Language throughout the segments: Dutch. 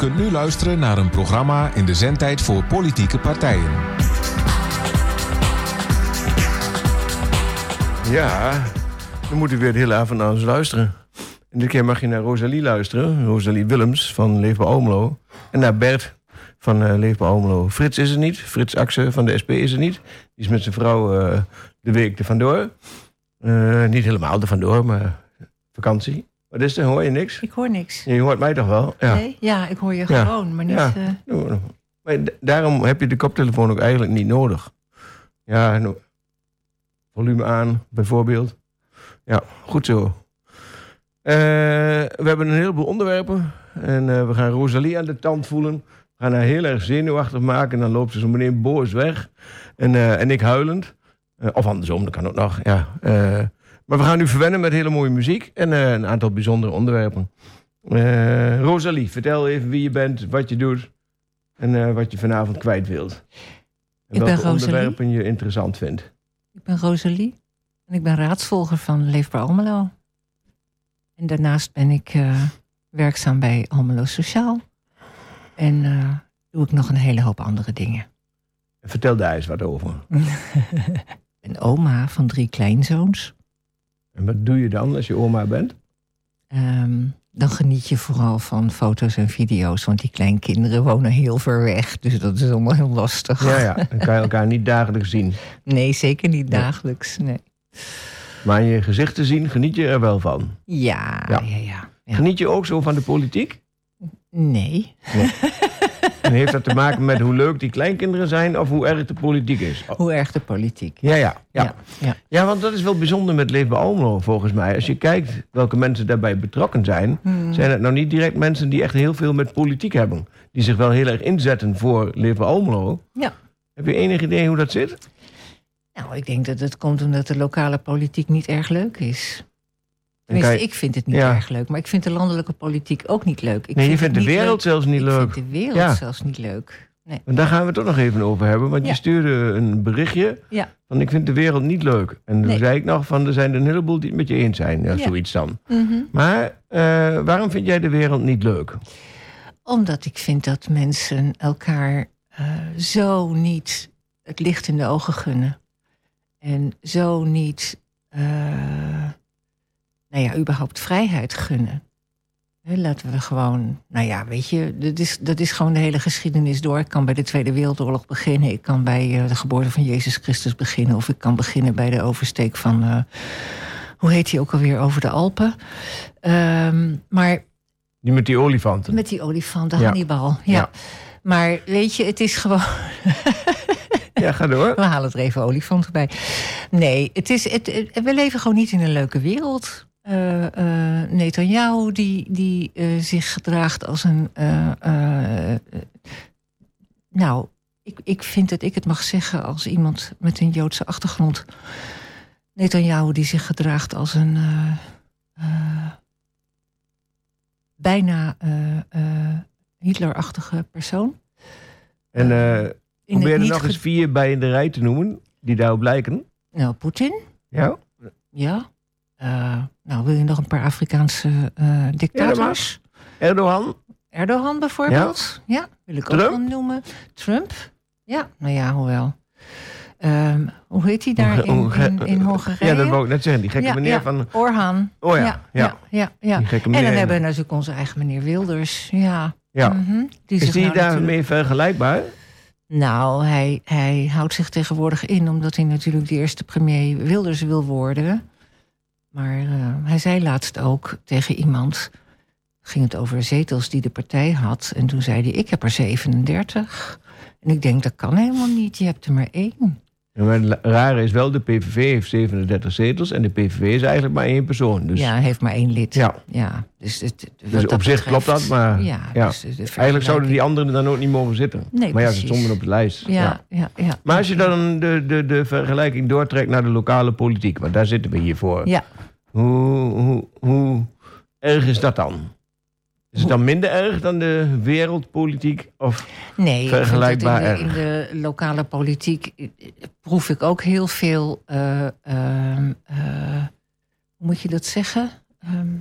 kunt nu luisteren naar een programma in de zendtijd voor politieke partijen. Ja, dan moet u weer de hele avond naar ons luisteren. En dit keer mag je naar Rosalie luisteren. Rosalie Willems van Leefbaar Omelo. En naar Bert van uh, Leefbaar Omelo. Frits is er niet. Frits Axe van de SP is er niet. Die is met zijn vrouw uh, de week er vandoor. Uh, niet helemaal er vandoor, maar vakantie. Wat is er? Hoor je niks? Ik hoor niks. Je hoort mij toch wel? Ja, nee? ja ik hoor je Ja. gewoon, maar niet... Ja. eh, Maar daarom heb je de koptelefoon ook eigenlijk niet nodig. Ja, no- volume aan, bijvoorbeeld. Ja, goed zo. Eh, we hebben een heleboel onderwerpen. En eh, we gaan Rosalie aan de tand voelen. We gaan haar heel erg zenuwachtig maken. En dan loopt ze zo meteen boos weg. En, en ik huilend. Of andersom, dat kan ook nog. Ja. Maar we gaan nu verwennen met hele mooie muziek. En eh, een aantal bijzondere onderwerpen. Eh, Rosalie, vertel even wie je bent, wat je doet. En eh, wat je vanavond kwijt wilt. En Ik ben Rosalie. onderwerpen je interessant vindt. Ik ben Rosalie en ik ben raadsvolger van Leefbaar Almelo. En daarnaast ben ik werkzaam bij Almelo Sociaal. En doe ik nog een hele hoop andere dingen. Vertel daar eens wat over. ben oma van drie kleinzoons. En wat doe je dan als je oma bent? Ehm, dan geniet je vooral van foto's en video's, want die kleinkinderen wonen heel ver weg. Dus dat is allemaal heel lastig. Ja, ja, dan kan je elkaar niet dagelijks zien. Nee, zeker niet Nee. dagelijks. Nee. Maar je gezicht te zien, geniet je er wel van. Ja, Ja. ja, ja. ja. Geniet je ook zo van de politiek? Nee. En heeft dat te maken met hoe leuk die kleinkinderen zijn of hoe erg de politiek is? Hoe erg de politiek. Ja, ja. Ja, Ja, ja. ja want dat is wel bijzonder met Leefbaar Almelo volgens mij. Als je kijkt welke mensen daarbij betrokken zijn... Hmm. zijn het nou niet direct mensen die echt heel veel met politiek hebben. Die zich wel heel erg inzetten voor Leefbaar Almelo. Ja. Heb je enig idee hoe dat zit? Nou, ik denk dat het komt omdat de lokale politiek niet erg leuk is. Tenminste, je- ik vind het niet Ja. erg leuk. Maar ik vind de landelijke politiek ook niet leuk. Ik nee, je vind vindt de wereld zelfs niet leuk. leuk. Ik vind de wereld Ja. zelfs niet leuk. Nee. En daar gaan we het toch nog even over hebben. Want Ja. je stuurde een berichtje Ja. van ik vind de wereld niet leuk. En toen Nee. zei ik nog van er zijn er een heleboel die het met je eens zijn. Ja, Ja. Zoiets dan. Mhm. Maar eh, waarom vind jij de wereld niet leuk? Omdat ik vind dat mensen elkaar eh, zo niet het licht in de ogen gunnen. En zo niet, eh, nou ja, überhaupt vrijheid gunnen. Laten we gewoon, nou ja, weet je, dat is, dat is gewoon de hele geschiedenis door. Ik kan bij de Tweede Wereldoorlog beginnen. Ik kan bij eh, de geboorte van Jezus Christus beginnen. Of ik kan beginnen bij de oversteek van, eh, hoe heet die ook alweer, over de Alpen. Ehm, maar met die olifanten. met die olifant, de Ja. Hannibal. Ja. Ja. Maar weet je, het is gewoon. Ja, ga door. We halen er even olifanten bij. Nee, het is, het- we leven gewoon niet in een leuke wereld. Eh eh Netanyahu, die, die eh, zich gedraagt als een. nou, ik, ik vind dat ik het mag zeggen als iemand met een Joodse achtergrond. Netanyahu, die zich gedraagt als een. bijna Hitlerachtige persoon. En probeer er nog eens vier bij in de rij te noemen. Die daarop lijken. Nou, Poetin. Ja? Ja. Nou, wil je nog een paar Afrikaanse eh, dictators? Erdogan. Erdogan bijvoorbeeld. Ja. wil ik ook wel noemen. Trump. Ja, nou ja, hoewel. Ehm, hoe heet hij daar in, in, in Hongarije? Ja, dat wou ik net zeggen. Die gekke Ja, meneer ja. van... Orhan. Oh ja, ja, ja. ja, ja. Die gekke En dan hebben we natuurlijk onze eigen meneer Wilders. Ja. Ja. Mhm. Die Is die nou natuurlijk- daarmee vergelijkbaar? Nou, hij, hij houdt zich tegenwoordig in omdat hij natuurlijk de eerste premier Wilders wil worden. Maar eh, hij zei laatst ook tegen iemand, ging het over zetels die de partij had. En toen zei hij, ik heb er 37. En ik denk, dat kan helemaal niet, je hebt er maar één. Maar het rare is wel, de PVV heeft 37 zetels en de PVV is eigenlijk maar één persoon. Dus, Ja, heeft maar één lid. Ja. ja dus het, dus op zich klopt dat, maar Ja, ja. dus eigenlijk zouden die anderen dan ook niet mogen zitten. Nee, maar ja, ze stonden op de lijst. Ja, ja, ja. Maar als je dan de, de, de vergelijking doortrekt naar de lokale politiek, want daar zitten we hier voor. Ja. Hoe, hoe, hoe erg is dat dan? Is het dan minder erg dan de wereldpolitiek? Of Nee, Vergelijkbaar in, de, in de lokale politiek eh, proef ik ook heel veel. eh, ehm, eh, hoe moet je dat zeggen? Ehm,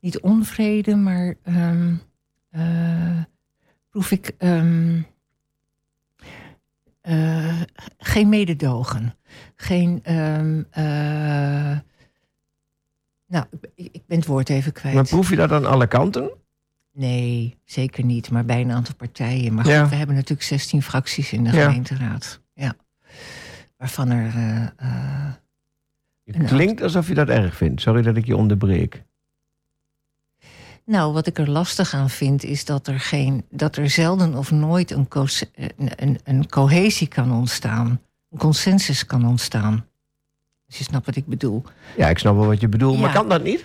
niet onvrede, maar. ehm, eh, proef ik geen mededogen. Geen. nou, ik, ik ben het woord even kwijt. Maar proef je dat aan alle kanten? Nee, zeker niet. Maar bij een aantal partijen. Maar Ja. goed, we hebben natuurlijk 16 fracties in de Ja. gemeenteraad. Ja. Waarvan er. eh, eh, Het klinkt alsof je dat erg vindt. Sorry dat ik je onderbreek. nou, wat ik er lastig aan vind, is dat er, geen, dat er zelden of nooit een, co- een, een, cohesie kan ontstaan. Een consensus kan ontstaan. Als je snapt wat ik bedoel. Ja, ik snap wel wat je bedoelt. Maar kan dat niet?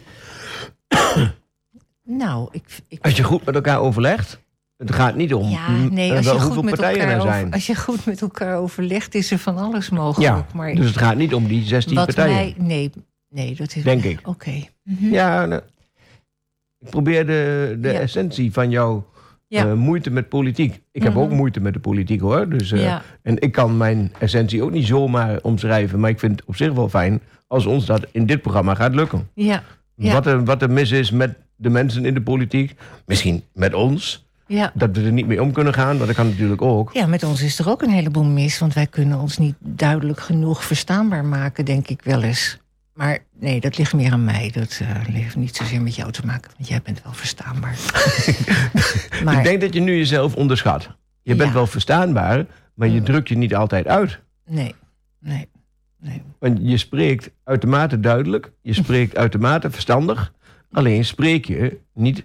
Nou, ik. ik Als je goed met elkaar overlegt. Het gaat niet om ja, mm, nee, eh, als je, hoeveel goed met partijen over, als je goed met elkaar overlegt, is er van alles mogelijk. Ja, maar dus het gaat niet om die 16 wat partijen. mij. Nee, nee, dat is. Denk ik. Oké. Mhm. Ja, nou, ik probeer de, de Ja. essentie van jouw Ja. eh, moeite met politiek. Ik heb Mhm. ook moeite met de politiek hoor. Dus, eh. En ik kan mijn essentie ook niet zomaar omschrijven. Maar ik vind het op zich wel fijn als ons dat in dit programma gaat lukken. Ja, Ja. Wat, er, wat er mis is met de mensen in de politiek. Misschien met ons. ja. Dat we er niet mee om kunnen gaan. Want dat kan natuurlijk ook. Ja, met ons is er ook een heleboel mis, want wij kunnen ons niet duidelijk genoeg verstaanbaar maken, denk ik wel eens. Maar nee, dat ligt meer aan mij. Dat eh, heeft niet zozeer met jou te maken, want jij bent wel verstaanbaar. maar Ik denk dat je nu jezelf onderschat. Je bent Ja. wel verstaanbaar. Maar je Mm. drukt je niet altijd uit. nee, nee, nee. Want je spreekt uitermate duidelijk. Je spreekt uitermate verstandig. Alleen spreek je niet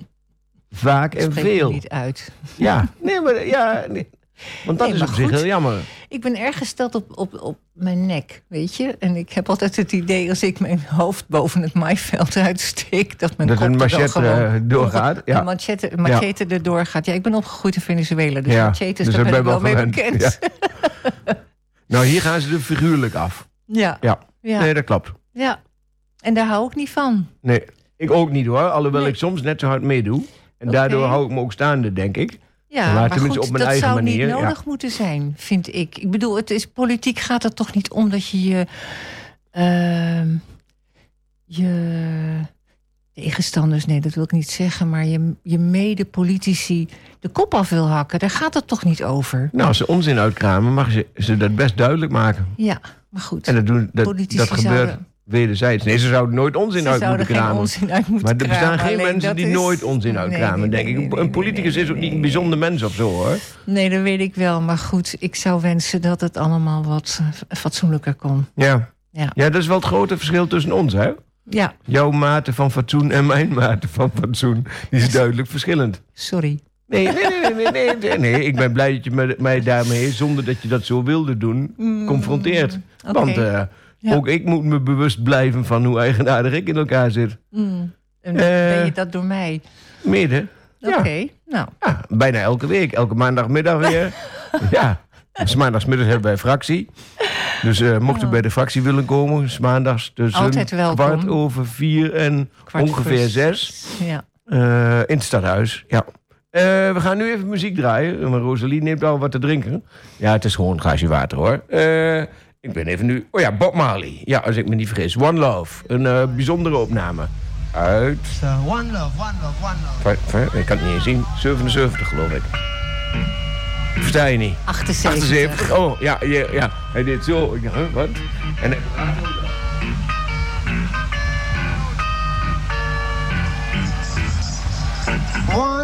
vaak en spreek veel. niet uit. Ja, nee, maar ja. Nee. Want dat Nee, is op zich heel jammer. Ik ben erg gesteld op, op, op mijn nek, weet je. En ik heb altijd het idee, als ik mijn hoofd boven het maaiveld uitsteek... dat mijn Dat kop een er dan machette gewoon... eh, doorgaat. Een Ja. machete, machete erdoor gaat. Ja, ik ben opgegroeid in Venezuela, dus Ja, machetes, dus daar ben ik wel mee bekend. Nou, hier gaan ze er figuurlijk af. Ja. Ja. Ja. Nee, dat klopt. ja. En daar hou ik niet van. Nee, ik ook niet hoor. Alhoewel Nee. ik soms net zo hard meedoe. En daardoor hou ik me ook staande, denk ik. Ja, Maar maar, tenminste goed, op mijn dat eigen zou manier, niet ja. nodig moeten zijn, vind ik. Ik bedoel, het is, politiek gaat het toch niet om dat je je, ehm, je tegenstanders, nee, dat wil ik niet zeggen, maar je, je mede-politici de kop af wil hakken. Daar gaat het toch niet over? Nou, als ze onzin uitkramen, mag ze, ze dat best duidelijk maken. Ja, maar goed. En dat, doen, dat, gebeurt wederzijds. Nee, ze zouden nooit onzin Ze uit moeten kramen. onzin uit moeten Maar er bestaan kramen, geen mensen die is- nooit onzin uitkramen, nee, denk ik. nee, een politicus is ook niet een bijzonder mens of zo, hoor. Nee, dat weet ik wel. Maar goed, ik zou wensen dat het allemaal wat eh, fatsoenlijker kon. Ja. Ja. ja, dat is wel het grote verschil tussen ons, hè? Ja, Jouw mate van fatsoen en mijn mate van fatsoen. Die is duidelijk verschillend. sorry. Nee, nee, nee, nee, nee. Ik ben blij dat je mij daarmee, zonder dat je dat zo wilde doen, confronteert. Oké. Want eh, Ja. ook ik moet me bewust blijven van hoe eigenaardig ik in elkaar zit. Mm. En Eh. ben je dat door mij? Midden. Oké, Ja. nou. ja, bijna elke week. Elke maandagmiddag weer. ja. Dus maandagsmiddag hebben wij fractie. Dus eh mocht u bij de fractie willen komen, is maandags tussen kwart over vier en Kwart ongeveer voor zes. Ja. Eh, in het stadhuis, ja. Eh, we gaan nu even muziek draaien. Maar Rosalie neemt al wat te drinken. Ja, het is gewoon een glaasje water hoor. Eh, ik ben even nu... Oh ja, Bob Marley. Ja, als ik me niet vergis. One Love. Een eh, bijzondere opname. Uit... So, one love, one love, one love. Ik kan het niet eens zien. 77 geloof ik. Versta je niet? 78. 78. Oh, ja, ja, ja. Hij deed zo. Ja, wat? En, One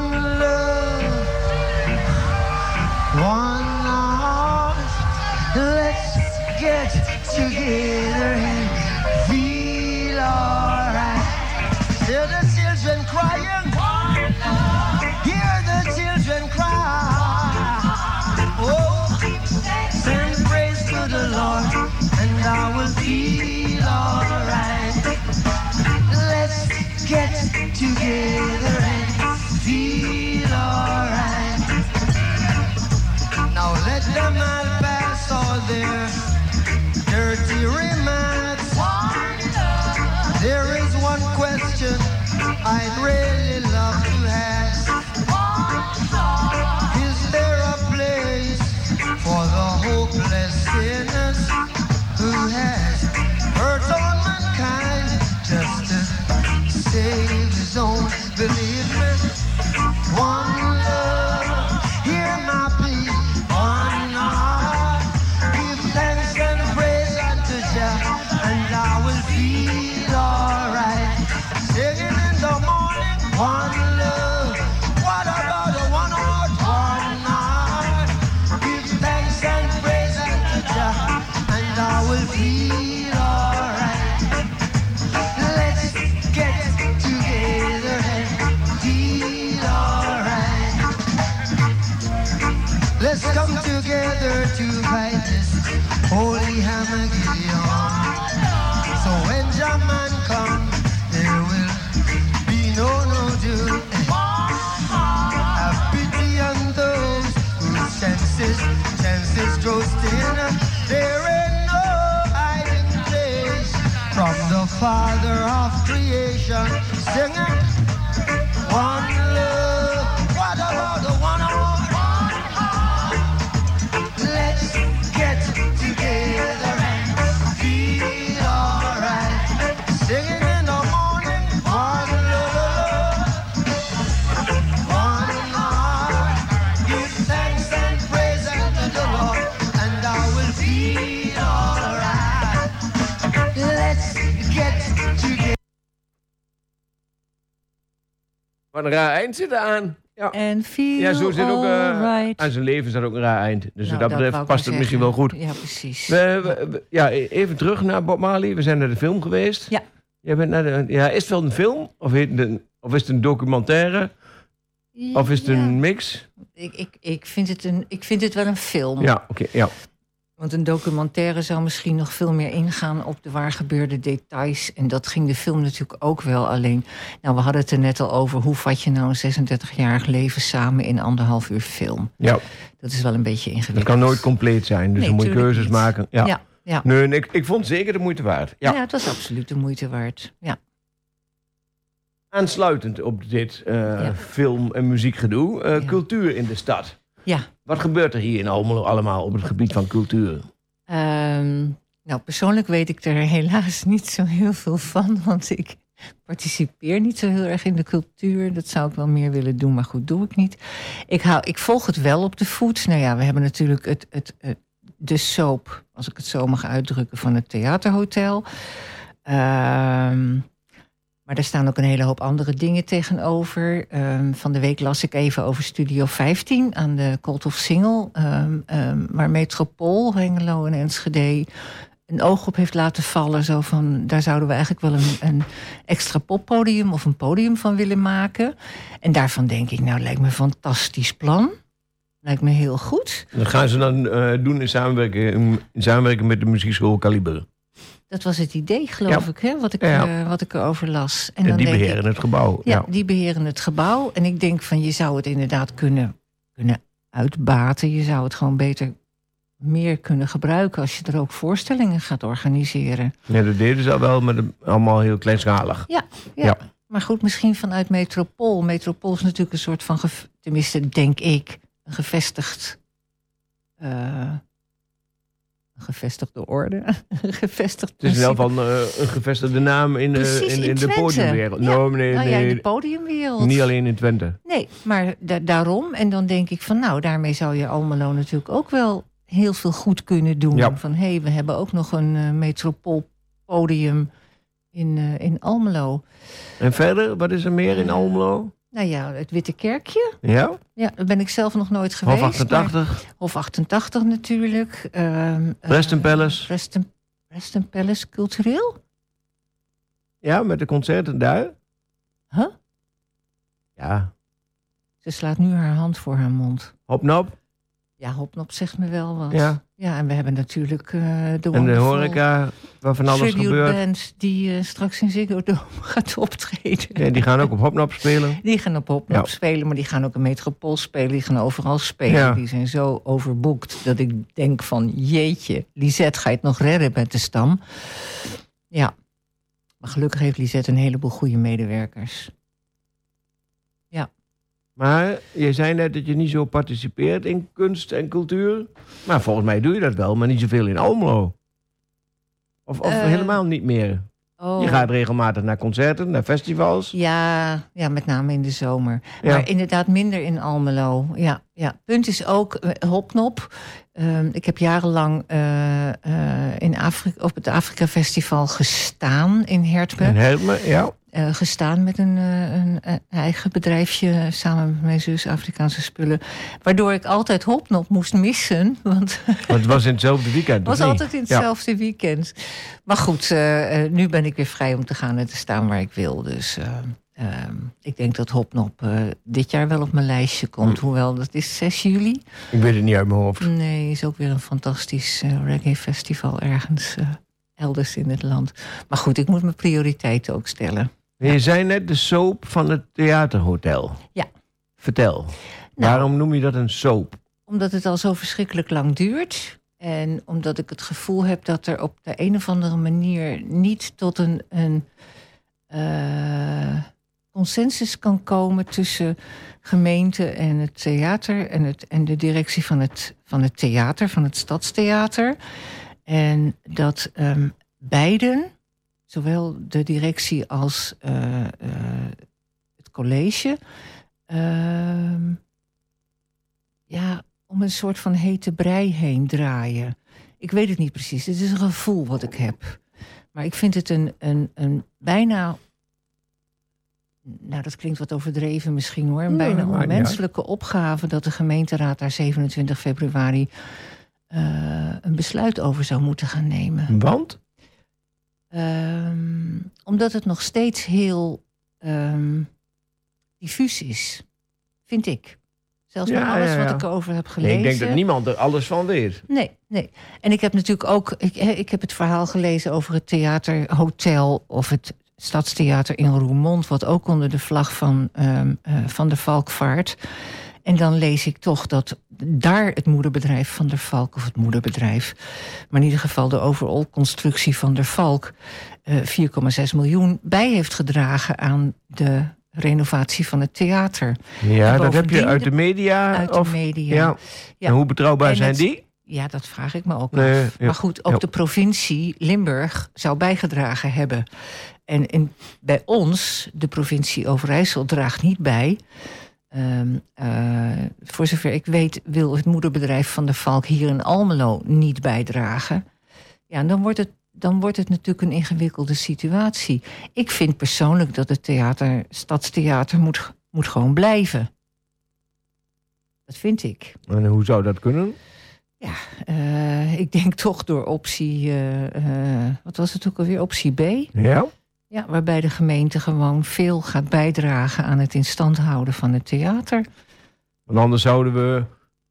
together to fight this holy Hamagillion. So when Jaman comes, there will be no no doom. Have pity on those whose senses, senses roasting. There ain't no hiding place from the Father of creation. Singing Wat een raar eind zit er aan. Ja. En feel Ja, zo zit ook eh, alright. aan zijn leven zat ook een raar eind. Dus Nou, wat dat betreft past het misschien wel goed. Ja, precies. We, we- we- ja, e- even terug naar Bob Marley. We zijn naar de film geweest. Ja. Jij bent naar de, ja, is het wel een film? Of, heet het een, of is het een documentaire? Of is het Ja, een mix? Ik, ik, ik, vind het een, ik vind het wel een film. Ja, oké. ja. Want een documentaire zou misschien nog veel meer ingaan op de waar gebeurde details. En dat ging de film natuurlijk ook wel. Alleen, nou, we hadden het er net al over. Hoe vat je nou een 36-jarig leven samen in anderhalf uur film? ja. Dat is wel een beetje Het ingewikkeld. kan nooit compleet zijn. Dus Nee, dan moet je keuzes niet. maken. Ja. Ja, ja. Nee, ik, ik vond het zeker de moeite waard. Ja. Ja. het was absoluut de moeite waard. Ja. Aansluitend op dit eh, Ja. film- en muziekgedoe. eh. Cultuur in de stad. Ja. Wat gebeurt er hier in Almelo allemaal op het gebied van cultuur? Ehm, nou, persoonlijk weet ik er helaas niet zo heel veel van. Want ik participeer niet zo heel erg in de cultuur. Dat zou ik wel meer willen doen, maar goed, doe ik niet. Ik, hou, ik volg het wel op de voet. Nou ja, we hebben natuurlijk het, het, het- de soap, als ik het zo mag uitdrukken, van het theaterhotel. Ehm, maar er staan ook een hele hoop andere dingen tegenover. Ehm, van de week las ik even over Studio 15 aan de Colt of Single. ehm, ehm, waar Metropool, Hengelo en Enschede een oog op heeft laten vallen. Zo van, daar zouden we eigenlijk wel een, een extra poppodium of een podium van willen maken. En daarvan denk ik, nou lijkt me een fantastisch plan. Lijkt me heel goed. Dat gaan ze dan eh, doen in samenwerking, in samenwerking met de muziekschool Kaliber. Dat was het idee, geloof Ja. ik, hè, wat ik, Ja. eh, wat ik erover las. En, die denk ik, beheren het gebouw. Ja, Ja. die beheren het gebouw. En ik denk van je zou het inderdaad kunnen, kunnen uitbaten. Je zou het gewoon beter meer kunnen gebruiken als je er ook voorstellingen gaat organiseren. Ja, dat deden ze al wel, maar allemaal heel kleinschalig. Ja, ja. Ja. Maar goed, misschien vanuit Metropool. Metropool is natuurlijk een soort van, tenminste denk ik, een gevestigd. eh, gevestigde orde. gevestigd Het is in principe. ieder geval eh, een gevestigde naam in de, Precies, in, in in de podiumwereld. Ja. No, nee, Nou ja, in de podiumwereld. niet alleen in Twente. Nee, maar da- daarom. En dan denk ik van nou, daarmee zou je Almelo natuurlijk ook wel heel veel goed kunnen doen. Ja. Van hé, hey, we hebben ook nog een eh, metropoolpodium in, eh, in Almelo. En verder, wat is er meer in Almelo? Nou ja, het Witte Kerkje. Ja? Ja, daar ben ik zelf nog nooit geweest. Hof 88, maar- Hof 88 natuurlijk. ehm, eh, Preston Palace. Preston, Preston Palace cultureel? Ja, met de concerten daar. Huh? Ja, Ze slaat nu haar hand voor haar mond. Hopnop. Ja, Hopnop zegt me wel wat. Ja. Ja, en we hebben natuurlijk eh de En de horeca, waar van alles gebeurt. band die eh, straks in Ziggo Dome gaat optreden. Ja, die gaan ook op Hopnop spelen. Die gaan op Hopnop Ja. spelen, maar die gaan ook in Metropool spelen. Die gaan overal spelen. Ja. Die zijn zo overboekt dat ik denk van... jeetje, Lisette, ga je het nog redden met de stam? Ja, maar gelukkig heeft Lisette een heleboel goede medewerkers. Maar je zei net dat je niet zo participeert in kunst en cultuur. Maar volgens mij doe je dat wel, maar niet zoveel in Almelo. Of, of Eh, helemaal niet meer. Oh. Je gaat regelmatig naar concerten, naar festivals. Ja, ja, met name in de zomer. Ja. Maar inderdaad minder in Almelo. Ja, ja. Punt is ook eh, Hopnop. Ehm, ik heb jarenlang eh, in Afrika, op het Afrika Festival gestaan in Hertme. En Herme, ja. Eh, gestaan met een, eh, een, eh, eigen bedrijfje samen met mijn zus Afrikaanse spullen. Waardoor ik altijd Hopnop moest missen. Want Want het was in hetzelfde weekend. het was niet? altijd in Ja. hetzelfde weekend. Maar goed, nu ben ik weer vrij om te gaan en te staan waar ik wil. Dus eh, ehm, ik denk dat Hopnop dit jaar wel op mijn lijstje komt. Hm. Hoewel, dat is 6 juli. Ik weet het niet uit mijn hoofd. Nee, is ook weer een fantastisch reggae festival ergens elders in het land. Maar goed, ik moet mijn prioriteiten ook stellen. Je zei net de soap van het theaterhotel. Ja. Vertel. Nou. Waarom noem je dat een soap? Omdat het al zo verschrikkelijk lang duurt. En omdat ik het gevoel heb dat er op de een of andere manier niet tot een, een eh, consensus kan komen tussen gemeente en het theater en, het, en de directie van het, van het theater, van het stadstheater. En dat ehm, beiden, zowel de directie als eh, eh, het college, ehm, ja, om een soort van hete brei heen draaien. Ik weet het niet precies. Het is een gevoel wat ik heb. Maar ik vind het een, een, een bijna. Nou, dat klinkt wat overdreven misschien hoor. Een bijna onmenselijke opgave dat de gemeenteraad daar 27 februari eh, een besluit over zou moeten gaan nemen. Want? Ehm, omdat het nog steeds heel ehm, diffuus is, vind ik. Zelfs Ja, met alles ja, ja. wat ik erover heb Nee, gelezen. ik denk dat niemand er alles van weet. Nee, nee. En ik heb natuurlijk ook. Ik, ik heb het verhaal gelezen over het theaterhotel of het stadstheater in Roermond, wat ook onder de vlag van, ehm, eh, van de Valk vaart. En dan lees ik toch dat daar het moederbedrijf van der Valk, of het moederbedrijf, maar in ieder geval de overall constructie van der Valk, eh 4,6 miljoen bij heeft gedragen aan de renovatie van het theater. Ja, En dat heb je uit de media. Uit de of, media. Ja. Ja. En hoe betrouwbaar En zijn het- die? Ja, dat vraag ik me ook Nee, af. ja. Maar goed, ook Ja. de provincie Limburg zou bijgedragen hebben. En in, bij ons, de provincie Overijssel, draagt niet bij. Ehm, eh, voor zover ik weet, wil het moederbedrijf van de Valk hier in Almelo niet bijdragen. Ja, dan wordt het, dan wordt het natuurlijk een ingewikkelde situatie. Ik vind persoonlijk dat het theater, stadstheater, moet, moet gewoon blijven. Dat vind ik. En hoe zou dat kunnen? Ja, eh, ik denk toch door optie, eh, wat was het ook alweer, optie B. Ja? Ja, waarbij de gemeente gewoon veel gaat bijdragen aan het in stand houden van het theater. Want anders zouden we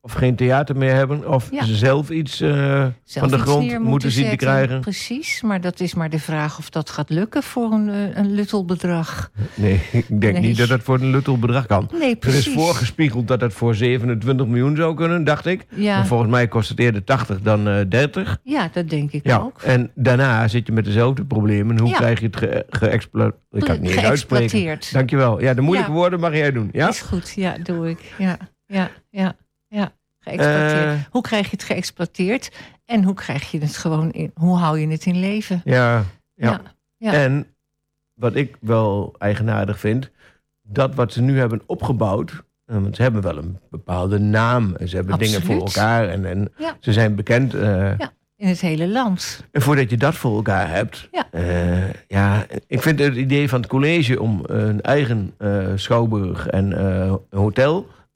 of geen theater meer hebben... of Ja. ze zelf iets eh, Zelf van de iets grond moeten zien te krijgen. Precies, maar dat is maar de vraag of dat gaat lukken voor een, eh, een luttelbedrag. Nee, ik denk Nee. niet dat dat voor een luttel bedrag kan. Nee, Er precies. is voorgespiegeld dat het voor 27 miljoen zou kunnen, dacht ik. ja, Maar volgens mij kost het eerder 80 dan eh 30. ja, dat denk ik Ja, ook. en daarna zit je met dezelfde problemen. Hoe krijg je het ge geëxploiteerd? Ik kan het niet eens uitspreken. Dankjewel. Ja, de moeilijke woorden mag jij doen. Ja? Is goed, ja, doe ik. Ja, ja, ja, ja. Geëxploiteerd. Eh. hoe krijg je het geëxploiteerd? En hoe krijg je het gewoon in, hoe hou je het in leven? Ja, ja. Ja, ja. En wat ik wel eigenaardig vind, dat wat ze nu hebben opgebouwd, eh, want ze hebben wel een bepaalde naam, en ze hebben dingen voor elkaar en, en Ja. ze zijn bekend. eh, In het hele land. En voordat je dat voor elkaar hebt, Ja. ja, ik vind het idee van het college om een eigen schouwburg en eh,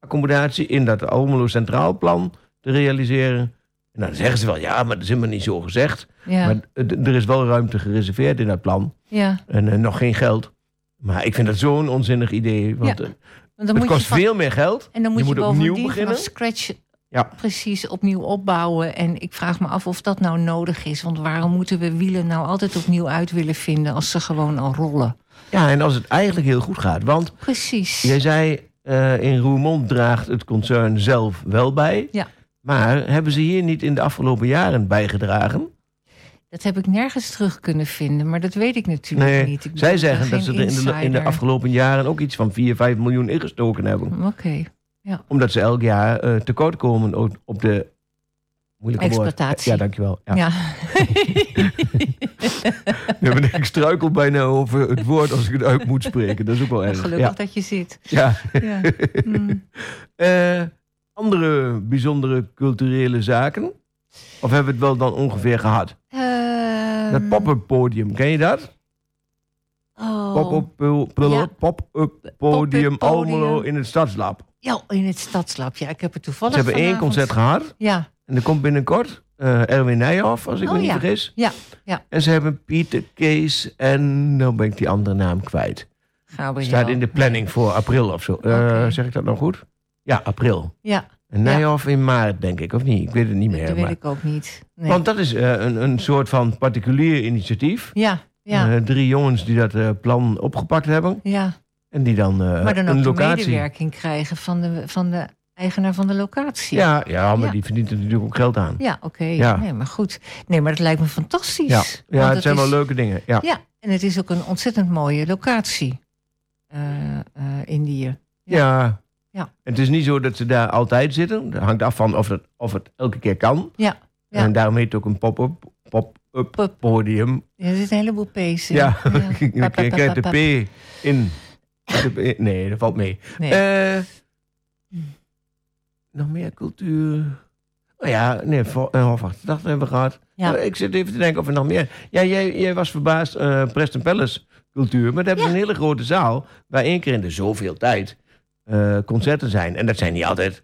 hotelaccommodatie in dat Almelo Centraal Plan te realiseren. En dan zeggen ze wel, ja, maar dat is helemaal niet zo gezegd. Ja, Maar er is wel ruimte gereserveerd in dat plan. ja. En eh, nog geen geld. Maar ik vind dat zo'n onzinnig idee. Want Ja. eh, Want dan het moet kost je van- veel meer geld. En dan moet je je, moet opnieuw beginnen. scratch Ja. precies opnieuw opbouwen. En ik vraag me af of dat nou nodig is. Want waarom moeten we wielen nou altijd opnieuw uit willen vinden... als ze gewoon al rollen? Ja, en als het eigenlijk heel goed gaat. Want Precies. Jij zei, eh, in Roermond draagt het concern zelf wel bij. Ja. Maar hebben ze hier niet in de afgelopen jaren bijgedragen? Dat heb ik nergens terug kunnen vinden, maar dat weet ik natuurlijk Nee, niet. Ik zij zeggen dat ze er in de, in de afgelopen jaren ook iets van 4, 5 miljoen ingestoken hebben. Oké, Omdat ze elk jaar eh, tekort komen op- op de... Moeilijke woord. Exploitatie. Ja, dankjewel. Ja. ja. Ja, maar ik struikel bijna over het woord als ik het uit moet spreken. Dat is ook wel erg. Gelukkig Ja. dat je zit. Ja. Ja. Mm. Eh, andere bijzondere culturele zaken? Of hebben we het wel dan ongeveer gehad? Ehm, Dat pop-up podium, ken je dat? Oh. Pop-up po- po- Ja. pop-up podium Pop-up Almelo podium. in het Stadslab. Ja, in het stadslab. Ja, ik heb het toevallig Ze hebben één concert gehad. Ja, En er komt binnenkort eh, Erwin Nijhoff, als ik Oh, me niet ja. vergis. ja, ja. En ze hebben Pieter Kees en... Nou ben ik die andere naam kwijt. Gabriel. Staat in de planning voor april of zo. Eh. Zeg ik dat nou goed? Ja, april. Ja, En Nijhoff in maart, denk ik, of niet? Ik weet het niet meer. dat weet maar- ik ook niet. Nee. Want dat is eh, een, een soort van particulier initiatief. ja, ja, drie jongens die dat plan opgepakt hebben. ja. En die dan Maar dan ook een de locatie... medewerking krijgen van de, van de eigenaar van de locatie. Ja, ja, maar Ja. die verdient er natuurlijk ook geld aan. Ja, oké. Ja. Nee, maar goed. Nee, maar dat lijkt me fantastisch. Ja, ja het zijn is- wel leuke dingen. Ja. Ja, en het is ook een ontzettend mooie locatie. eh eh Indië. Ja. Ja. Het is niet zo dat ze daar altijd zitten. Dat hangt af van of het, of het elke keer kan. Ja, ja. En daarom heet het ook een pop-up pop-up Pop. podium. Ja, er zit een heleboel P's in. Ja, Ja. ik Pap, pap, krijg de P in. De P- Nee, dat valt mee. Nee. Eh, nog meer cultuur. Oh ja, nee, eh, Hofwacht, hebben we gehad. Ja. Eh, ik zit even te denken of er nog meer... Ja, jij, jij was verbaasd, eh Preston Palace cultuur. Maar daar hebben ze een hele grote zaal... waar één keer in de zoveel tijd eh, concerten zijn. En dat zijn niet altijd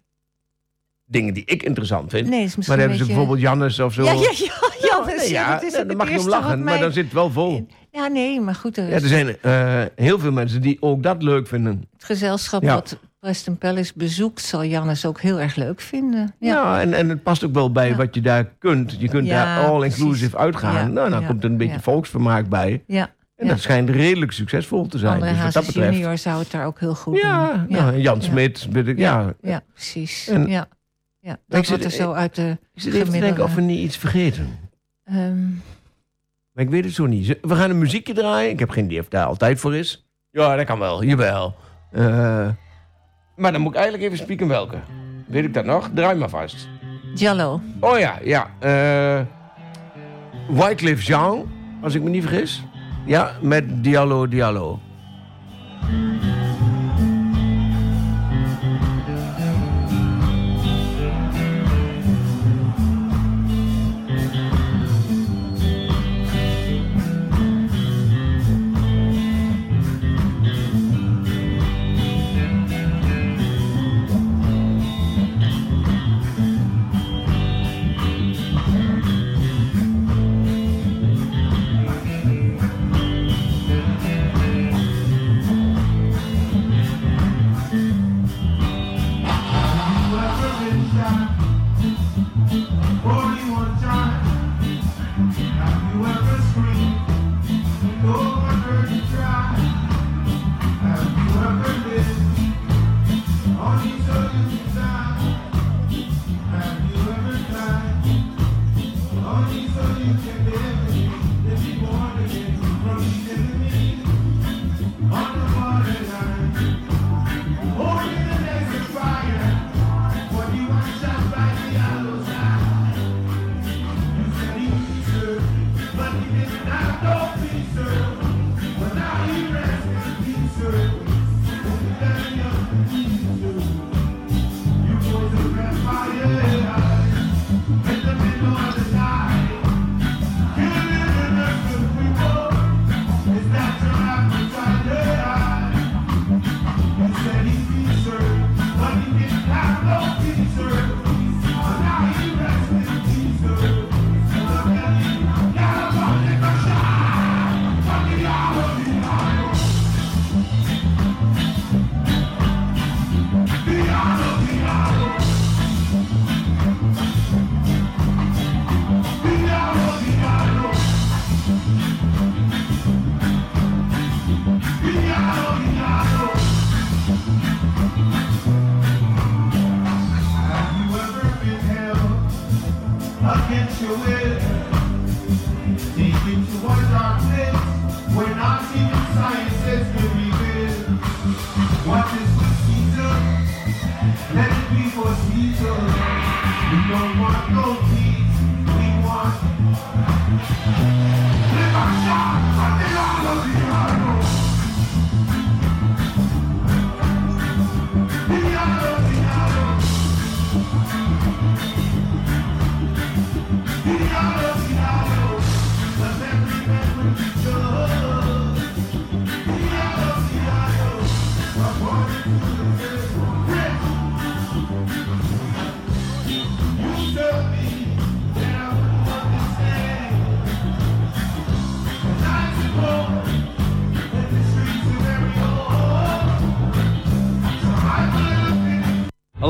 dingen die ik interessant vind. Nee, maar dan hebben ze beetje- bijvoorbeeld Jannes of zo. Ja, ja, ja. ja, dat is- ja, het mag je om lachen, maar dan zit het wel vol. Ja, nee, maar goed. er Ja, er zijn heel veel mensen die ook dat leuk vinden. Het gezelschap Ja. wat Preston Palace bezoekt... zal Jannes ook heel erg leuk vinden. Ja, Ja, en, en het past ook wel bij Ja. wat je daar kunt. Je kunt Ja, daar all-inclusive precies. uitgaan. Ja, Nou, dan ja, komt er een beetje ja. volksvermaak bij. ja. En Ja. dat schijnt redelijk succesvol te zijn. André dus wat dat betreft. junior zou het daar ook heel goed Ja, doen. nou, en Jan ja. Smit. weet ik- Ja. Ja, ja, precies. En- ja. Ja, Ik dat zit- er zo uit de... Ik zit even te denken of we niet iets vergeten. ehm, Maar ik weet het zo niet. We gaan een muziekje draaien. Ik heb geen idee of daar altijd voor is. Ja, dat kan wel. Jawel. Eh, maar dan moet ik eigenlijk even spieken welke. Weet ik dat nog? Draai maar vast. Jallo. Oh ja, ja. eh Wycliffe Jean, als ik me niet vergis. Ja, met Diallo Diallo. you.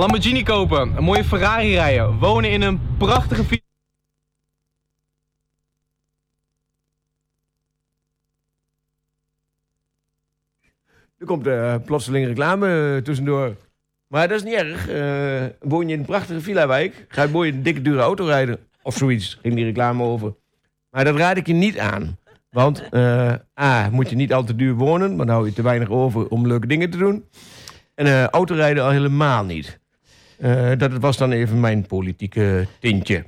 Lamborghini kopen, een mooie Ferrari rijden, wonen in een prachtige villa. Er komt eh, plotseling reclame eh, tussendoor. Maar dat is niet erg. Eh, woon je in een prachtige villa-wijk, ga je mooi een dikke dure auto rijden. Of zoiets, ging die reclame over. Maar dat raad ik je niet aan. Want A, moet je niet al te duur wonen, want dan hou je te weinig over om leuke dingen te doen. En autorijden al helemaal niet. Eh, dat was dan even mijn politieke tintje.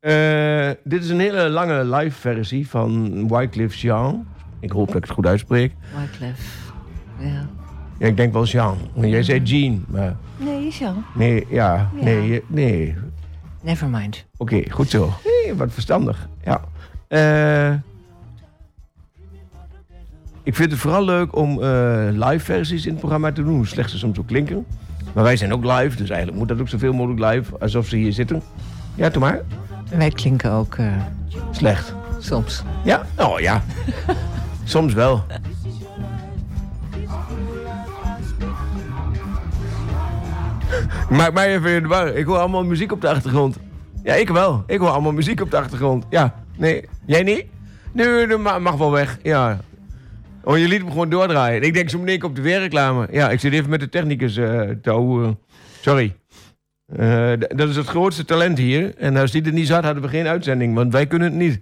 Eh, dit is een hele lange live versie van Wycliffe Jean. Ik hoop dat ik het goed uitspreek. Wyclef. Ja. Ja, ik denk wel Jean. Jij zei Jean, maar Nee, Jean. nee, ja, Ja. nee, nee. Never mind. Oké, goed zo. Wat verstandig. Ja. Eh, ik vind het vooral leuk om live versies in het programma te doen, hoe slecht ze soms ook klinken. Maar wij zijn ook live, dus eigenlijk moet dat ook zoveel mogelijk live, alsof ze hier zitten. Ja, doe maar. Wij klinken ook eh, Slecht. soms. Ja? Oh ja. Soms wel. Maak mij even in de war. Ik hoor allemaal muziek op de achtergrond. Ja, ik wel. Ik hoor allemaal muziek op de achtergrond. Ja, nee. Jij niet? Nee, dat ma- mag wel weg. Ja. Oh, je liet hem gewoon doordraaien. Ik denk zo meteen op de weerreclame. Ja, ik zit even met de technicus eh te ouwen. Sorry. Eh, dat is het grootste talent hier. En als die er niet zat, hadden we geen uitzending. Want wij kunnen het niet.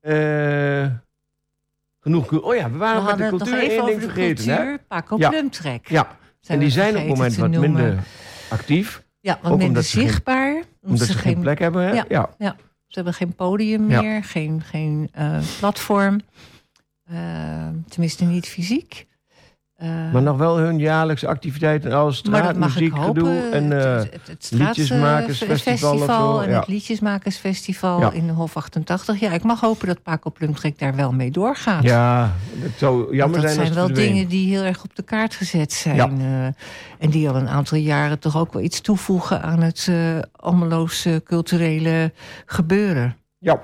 Eh, genoeg. Oh ja, we We waren met hadden de cultuur even één ding over de vergeten. cultuur. Hè? Paco Ja. Plumtrek. Ja, en die we zijn op het moment wat noemen. minder actief. Ja, wat minder omdat ze geen- zichtbaar. omdat, ze, geen geen, plek hebben. Hè? Ja. ja. ze hebben geen podium meer, geen, geen platform. Eh, tenminste niet fysiek. Eh, Maar nog wel hun jaarlijkse activiteiten als dat straatmuziek, gedoe. En, eh, het, het, het straat- liedjesmakersfestival festival En ja. het liedjesmakersfestival Ja. in de Hof 88. Ja, ik mag hopen dat Paco Plumtrek daar wel mee doorgaat. ja, het zou jammer dat zijn als zijn het wel dingen die heel erg op de kaart gezet zijn. Ja. eh, en die al een aantal jaren toch ook wel iets toevoegen aan het uh, Almeloos culturele gebeuren. Ja.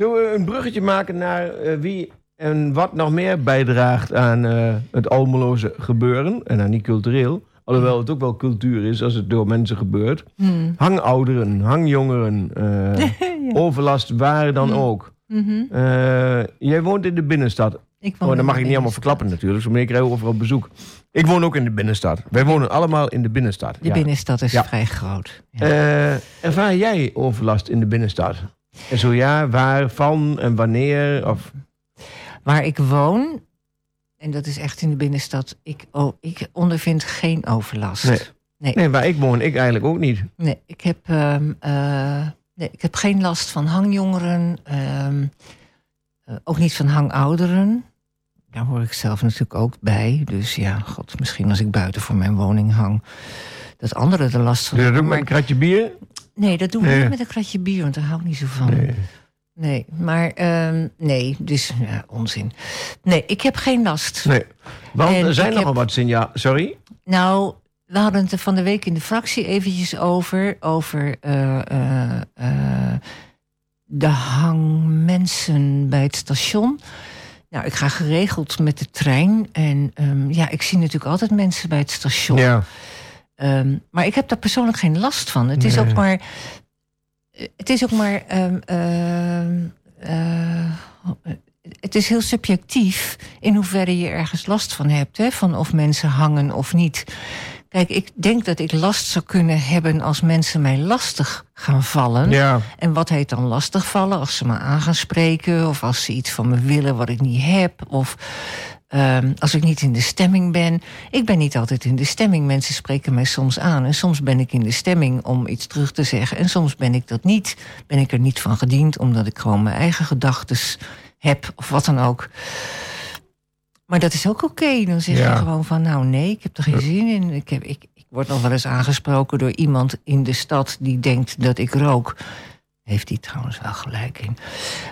Zullen we een bruggetje maken naar eh, wie en wat nog meer bijdraagt aan eh, het Almeloze gebeuren? En dan niet cultureel. Alhoewel het ook wel cultuur is als het door mensen gebeurt. Hmm. Hangouderen, hangjongeren, eh, overlast, waar dan Hmm. ook. Mhm. Jij woont in de binnenstad. Ik Oh, dat mag ik niet allemaal verklappen natuurlijk. Zo meneer krijgen we overal bezoek. Ik woon ook in de binnenstad. Wij wonen allemaal in de binnenstad. De ja. binnenstad is Ja. vrij groot. Ja. Eh, ervaar jij overlast in de binnenstad? En zo ja, waar, van en wanneer? Of, Waar ik woon, en dat is echt in de binnenstad, ik, oh, ik ondervind geen overlast. Nee. Nee. nee, waar ik woon, ik eigenlijk ook niet. Nee, ik heb, ehm, eh, nee, ik heb geen last van hangjongeren. ehm, eh, ook niet van hangouderen. Daar hoor ik zelf natuurlijk ook bij. Dus ja, god, misschien als ik buiten voor mijn woning hang... dat anderen er last van Doe hebben. met een kratje bier? Nee, dat doen we Nee. niet met een kratje bier, want daar hou ik niet zo van. Nee. Nee, maar ehm, nee, dus ja, onzin. Nee, ik heb geen last. nee. Want En er zijn nogal heb- wat signaal. Sorry? Nou, we hadden het er van de week in de fractie eventjes over. Over eh, eh, de hangmensen bij het station. Nou, ik ga geregeld met de trein. En ehm, ja, ik zie natuurlijk altijd mensen bij het station. Ja. Ehm, maar ik heb daar persoonlijk geen last van. Het is ook maar. Het is ook maar. ehm, eh, het is heel subjectief in hoeverre je ergens last van hebt. Hè? Van of mensen hangen of niet. Kijk, ik denk dat ik last zou kunnen hebben als mensen mij lastig gaan vallen. Ja. En wat heet dan lastig vallen? Als ze me aan gaan spreken, of als ze iets van me willen wat ik niet heb, of ehm, als ik niet in de stemming ben. Ik ben niet altijd in de stemming. Mensen spreken mij soms aan. En soms ben ik in de stemming om iets terug te zeggen. En soms ben ik dat niet. Ben ik er niet van gediend, omdat ik gewoon mijn eigen gedachten heb, of wat dan ook. Maar dat is ook oké. Dan zeg Ja. je gewoon van, nou nee, ik heb er geen zin in. Ik, heb, ik, ik word nog wel eens aangesproken door iemand in de stad die denkt dat ik rook. Heeft hij trouwens wel gelijk in.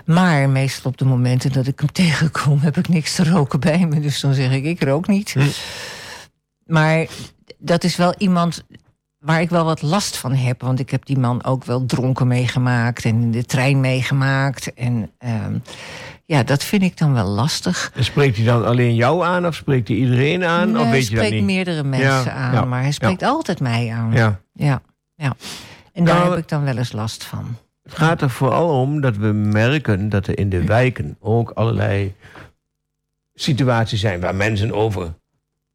Maar meestal op de momenten dat ik hem tegenkom, heb ik niks te roken bij me. Dus dan zeg ik, ik rook niet. Hm. Maar dat is wel iemand waar ik wel wat last van heb. Want ik heb die man ook wel dronken meegemaakt en in de trein meegemaakt. En ehm, ja, dat vind ik dan wel lastig. En Spreekt hij dan alleen jou aan of spreekt hij iedereen aan? Nee, of hij weet je dat spreekt niet? meerdere mensen Ja, aan, ja, maar hij spreekt altijd mij aan. Ja. ja, ja. En daar Nou, heb ik dan wel eens last van. Het gaat er vooral om dat we merken dat er in de wijken ook allerlei situaties zijn waar mensen over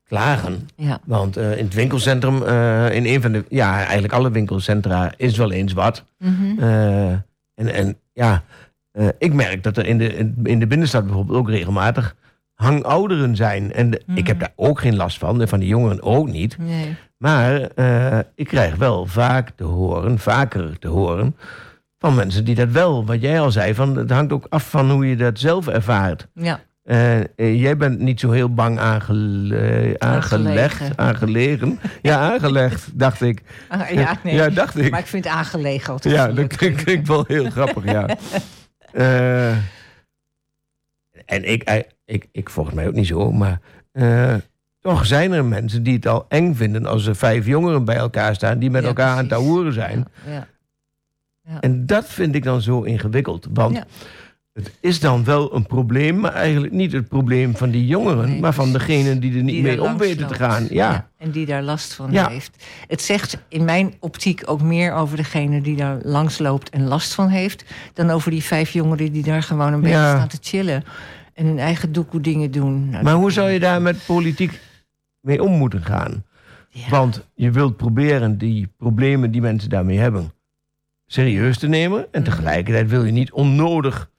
klagen. Ja, Want eh, in het winkelcentrum, eh, in een van de, ja, eigenlijk alle winkelcentra is wel eens wat. Mhm. Eh, en, en ja, eh, ik merk dat er in de, in- de binnenstad bijvoorbeeld ook regelmatig hangouderen zijn. En de- ik heb Mhm. daar ook geen last van, en van die jongeren ook niet. nee. Maar eh, ik krijg wel vaak te horen, vaker te horen, van mensen die dat wel, wat jij al zei, van, het hangt ook af van hoe je dat zelf ervaart. Ja, Eh, jij bent niet zo heel bang aangele- aangelegd, Aangelegen. aangelegen. Ja, aangelegd, dacht ik. Ah, ja, nee. Ja, dacht ik. maar ik vind aangelegen altijd Ja, dat klinkt wel heel grappig, ja. Eh, en ik, eh, ik, ik volgens mij ook niet zo, maar eh, toch zijn er mensen die het al eng vinden als er vijf jongeren bij elkaar staan die met Ja, elkaar aan het taoeren zijn. Ja, ja. En dat vind ik dan zo ingewikkeld, want. Het is dan wel een probleem, maar eigenlijk niet het probleem van die jongeren, Nee, maar van degenen die er niet die mee om weten te gaan. Ja. En die daar last van Ja. heeft. Het zegt in mijn optiek ook meer over degene die daar langs loopt en last van heeft. dan over die vijf jongeren die daar gewoon een beetje Ja. staan te chillen. en hun eigen doekoe dingen doen. Nou, Maar hoe zou je daar met politiek mee om moeten gaan? Want je wilt proberen die problemen die mensen daarmee hebben serieus te nemen. En tegelijkertijd wil je niet onnodig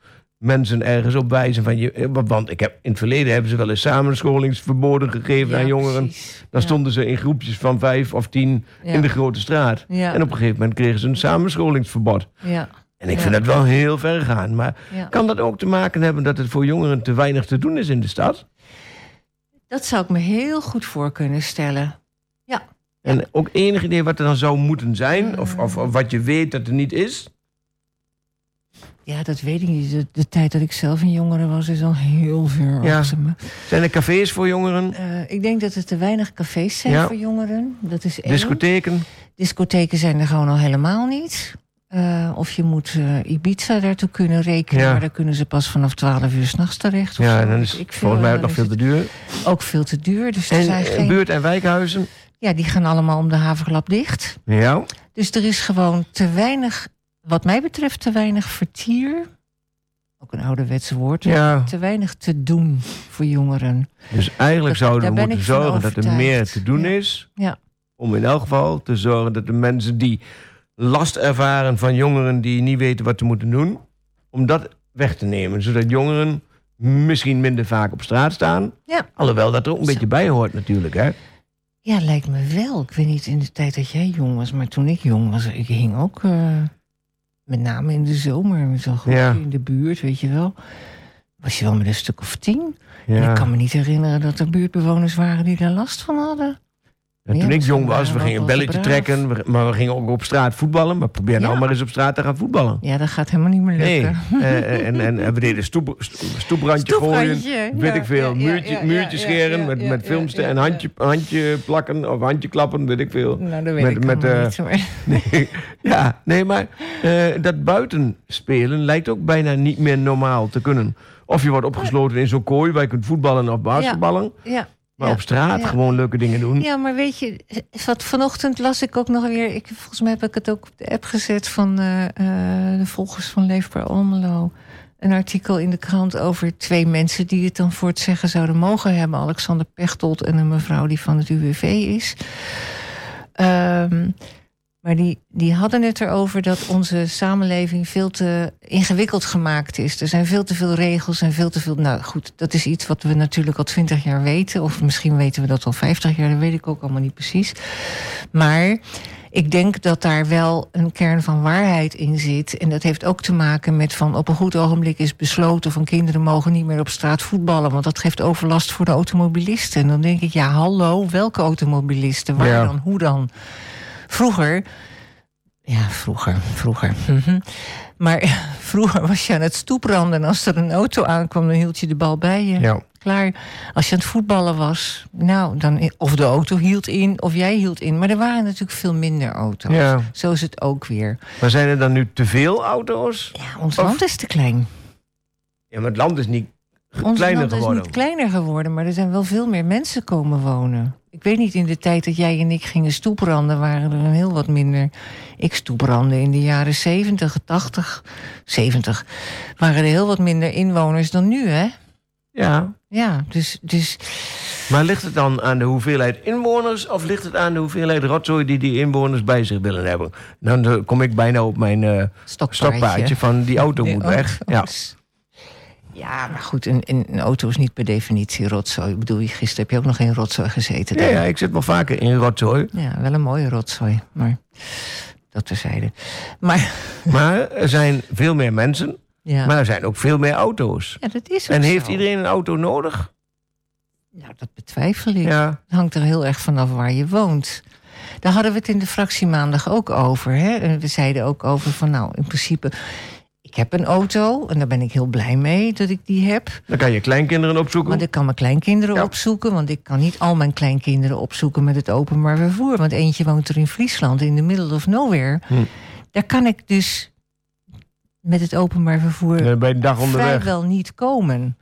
mensen ergens op wijzen van je. eh, Want ik heb, in het verleden hebben ze wel eens samenscholingsverboden gegeven Ja, aan jongeren. precies. Dan Ja. stonden ze in groepjes van vijf of tien Ja. in de grote straat. Ja. En op een gegeven moment kregen ze een samenscholingsverbod. Ja, En ik Ja. vind dat wel heel ver gaan. Maar ja. kan dat ook te maken hebben dat het voor jongeren te weinig te doen is in de stad? Dat zou ik me heel goed voor kunnen stellen. En ook enig idee wat er dan zou moeten zijn? Of, of, of wat je weet dat er niet is? Ja, dat weet ik niet. De, de tijd dat ik zelf een jongere was, is al heel ver Ja. achter me. Zijn er cafés voor jongeren? Eh, ik denk dat er te weinig cafés zijn Ja. voor jongeren. Dat is één. Discotheken? Discotheken zijn er gewoon al helemaal niet. Eh, of je moet eh, Ibiza daartoe kunnen rekenen. Ja. Maar daar kunnen ze pas vanaf 12 uur s'nachts terecht. Ja, zo. dan is ik volgens mij ook nog veel te duur. Ook veel te duur. Dus er En zijn geen... buurt- en wijkhuizen? Ja, die gaan allemaal om de haverklap dicht. Ja. Dus er is gewoon te weinig, wat mij betreft, te weinig vertier. Ook een ouderwetse woord. ja. Te weinig te doen voor jongeren. Dus eigenlijk Dat- zouden we moeten zorgen dat er meer te doen Ja. is. Ja. Om in elk geval te zorgen dat de mensen die last ervaren van jongeren die niet weten wat ze moeten doen, om dat weg te nemen. Zodat jongeren misschien minder vaak op straat staan. Ja. Alhoewel dat er ook een Zo. beetje bij hoort natuurlijk. Hè? Ja, lijkt me wel. Ik weet niet in de tijd dat jij jong was, maar toen ik jong was, ik hing ook eh, met name in de zomer zo'n groepje Ja. in de buurt, weet je wel. Was je wel met een stuk of tien? En Ja. ik kan me niet herinneren dat er buurtbewoners waren die daar last van hadden. En Ja, toen ik jong was, we gingen een belletje trekken. Maar we gingen ook op straat voetballen. Maar probeer nou Ja. maar eens op straat te gaan voetballen. Ja, dat gaat helemaal niet meer lukken. Eh, en, en, en we deden stoep, sto- stoeprandje gooien. Weet ja, ik veel. ja, ja, muurtje, ja, muurtje ja, scheren ja, met, ja, met ja, filmsten ja, en ja. handje, handje plakken of handje klappen, weet ik veel. Nou, dat weet Met- ik eh, niet. Maar... Nee, ja, nee, maar eh, dat buiten spelen lijkt ook bijna niet meer normaal te kunnen. Of je wordt opgesloten in zo'n kooi waar je kunt voetballen of basketballen. Ja, Maar ja, op straat ja. gewoon leuke dingen doen. ja, maar weet je, wat vanochtend las ik ook nog weer... Ik, volgens mij heb ik het ook op de app gezet van eh, eh, de volgers van Leefbaar Almelo. Een artikel in de krant over twee mensen die het dan voor het zeggen zouden mogen hebben. Alexander Pechtold en een mevrouw die van het UWV is. Ehm, maar die, die hadden het erover dat onze samenleving veel te ingewikkeld gemaakt is. Er zijn veel te veel regels en veel te veel. Nou goed, dat is iets wat we natuurlijk al twintig jaar weten. Of misschien weten we dat al vijftig jaar, dat weet ik ook allemaal niet precies. Maar ik denk dat daar wel een kern van waarheid in zit. En dat heeft ook te maken met van op een goed ogenblik is besloten van kinderen mogen niet meer op straat voetballen. Want dat geeft overlast voor de automobilisten. En dan denk ik, ja, hallo, welke automobilisten? Waar Ja. dan? Hoe dan? Vroeger. Ja, vroeger, vroeger. mhm. Maar vroeger was je aan het stoepranden en als er een auto aankwam, dan hield je de bal bij je. Ja. klaar. Als je aan het voetballen was, nou, dan, of de auto hield in, of jij hield in. Maar er waren natuurlijk veel minder auto's. Ja. Zo is het ook weer. Maar zijn er dan nu te veel auto's? Ja, ons Of- land is te klein. Ja, maar het land is niet Ons kleiner land is geworden. niet kleiner geworden, maar er zijn wel veel meer mensen komen wonen. Ik weet niet, in de tijd dat jij en ik gingen stoepranden, waren er een heel wat minder. Ik stoeprande in de jaren 70, 80, 70. Waren er heel wat minder inwoners dan nu, hè? Ja. Ja, dus, dus Maar ligt het dan aan de hoeveelheid inwoners... of ligt het aan de hoeveelheid rotzooi die die inwoners bij zich willen hebben? Dan eh, kom ik bijna op mijn stokpaardje. stokpaardje van die auto moet weg. Ja. Ja, maar goed, een, een, auto is niet per definitie rotzooi. Ik bedoel, gisteren heb je ook nog in rotzooi gezeten. Ja, ja, ik zit wel vaker in rotzooi. Ja, wel een mooie rotzooi, maar dat terzijde. Maar Maar er zijn veel meer mensen, ja, maar er zijn ook veel meer auto's. ja dat is En heeft zo. iedereen een auto nodig? Nou, dat betwijfel ik. Ja. Het hangt er heel erg vanaf waar je woont. Daar hadden we het in de fractie maandag ook over. Hè? En we zeiden ook over van, nou, in principe... Ik heb een auto en daar ben ik heel blij mee dat ik die heb. Dan kan je kleinkinderen opzoeken. Want ik kan mijn kleinkinderen Ja. opzoeken. Want ik kan niet al mijn kleinkinderen opzoeken met het openbaar vervoer. Want eentje woont er in Friesland, in de middle of nowhere. Hm. Daar kan ik dus met het openbaar vervoer bij de dag onderweg. vrijwel niet komen.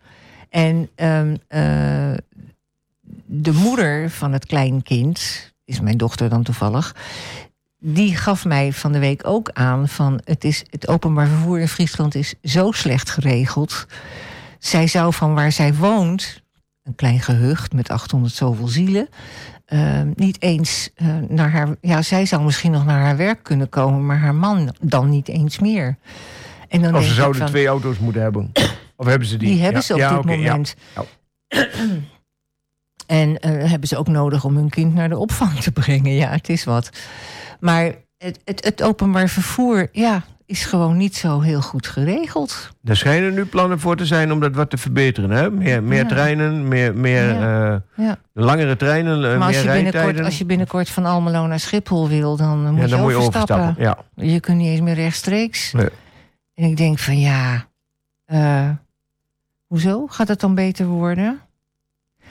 En ehm, eh, de moeder van het kleinkind, is mijn dochter dan toevallig, die gaf mij van de week ook aan van het, is, het openbaar vervoer in Friesland is zo slecht geregeld. Zij zou van waar zij woont, een klein gehucht met 800 zoveel zielen, ehm, niet eens eh, naar haar. Ja, zij zou misschien nog naar haar werk kunnen komen, maar haar man dan niet eens meer. En dan Of denk ze zouden van, twee auto's moeten hebben. Of hebben ze die? die hebben Ja. ze op Ja, dit moment. Ja. En eh, hebben ze ook nodig om hun kind naar de opvang te brengen. Ja, het is wat. Maar het, het, het openbaar vervoer ja, is gewoon niet zo heel goed geregeld. Er schijnen nu plannen voor te zijn om dat wat te verbeteren. Hè? Meer, meer Ja. treinen, meer, meer Ja. eh, Ja. langere treinen, eh, maar als meer je, binnenkort, als je binnenkort van Almelo naar Schiphol wil, dan moet je dan moet je overstappen. Je kunt niet eens meer rechtstreeks. Nee. En ik denk van ja, hoezo? Gaat het dan beter worden?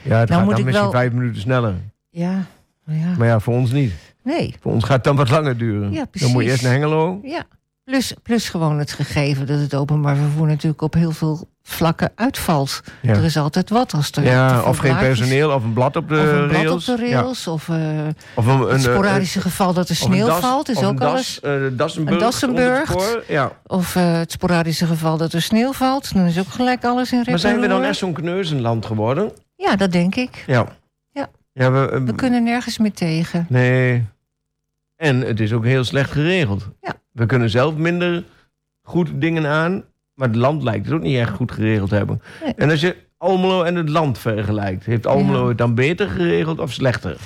Ja, het Nou gaat moet dan ik misschien wel- vijf minuten sneller. Ja, maar ja. Maar ja, voor ons niet. Nee, Voor ons gaat het dan wat langer duren. Ja, dan precies. moet je eerst naar Hengelo. Ja, plus, plus gewoon het gegeven dat het openbaar vervoer natuurlijk op heel veel vlakken uitvalt. Ja. Er is altijd wat als er. Ja, of geen personeel, of een blad op de Of een blad rails. op de Ja. rails, of eh, Of een, eh, sporadische geval dat er sneeuw das- valt, is ook alles. eh, Een Dassenburg. Ja. Of eh, het sporadische geval dat er sneeuw valt, dan is ook gelijk alles in rep Maar zijn we dan echt zo'n kneuzenland geworden? Ja, dat denk ik. Ja. Ja. ja we, eh, We kunnen nergens meer tegen. Nee. En het is ook heel slecht geregeld. Ja. We kunnen zelf minder goed dingen aan, maar het land lijkt het ook niet echt goed geregeld te hebben. Nee. En als je Almelo en het land vergelijkt, heeft Almelo Ja. het dan beter geregeld of slechter?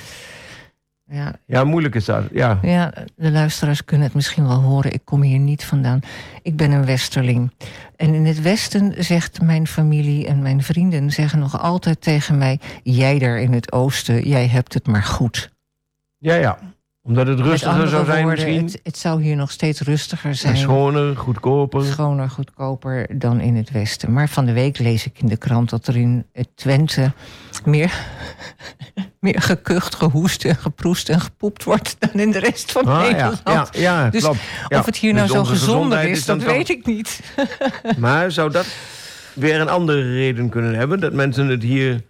Ja, Ja, moeilijk is dat. Ja. Ja, de luisteraars kunnen het misschien wel horen. Ik kom hier niet vandaan. Ik ben een westerling. En in het westen zegt mijn familie en mijn vrienden... zeggen nog altijd tegen mij... jij daar in het oosten, jij hebt het maar goed. Ja, ja. Omdat het rustiger zou zijn woorden, misschien. Het, het zou hier nog steeds rustiger zijn. En schoner, goedkoper. Schoner, goedkoper dan in het westen. Maar van de week lees ik in de krant dat er in het Twente... meer, meer gekucht, gehoest en geproest en gepoept wordt... dan in de rest van Ah, ja, Nederland. ja, ja, Dus klopt. Ja. Of het hier Dus nou zo gezonder is, dat weet ik niet. Maar zou dat weer een andere reden kunnen hebben? Dat mensen het hier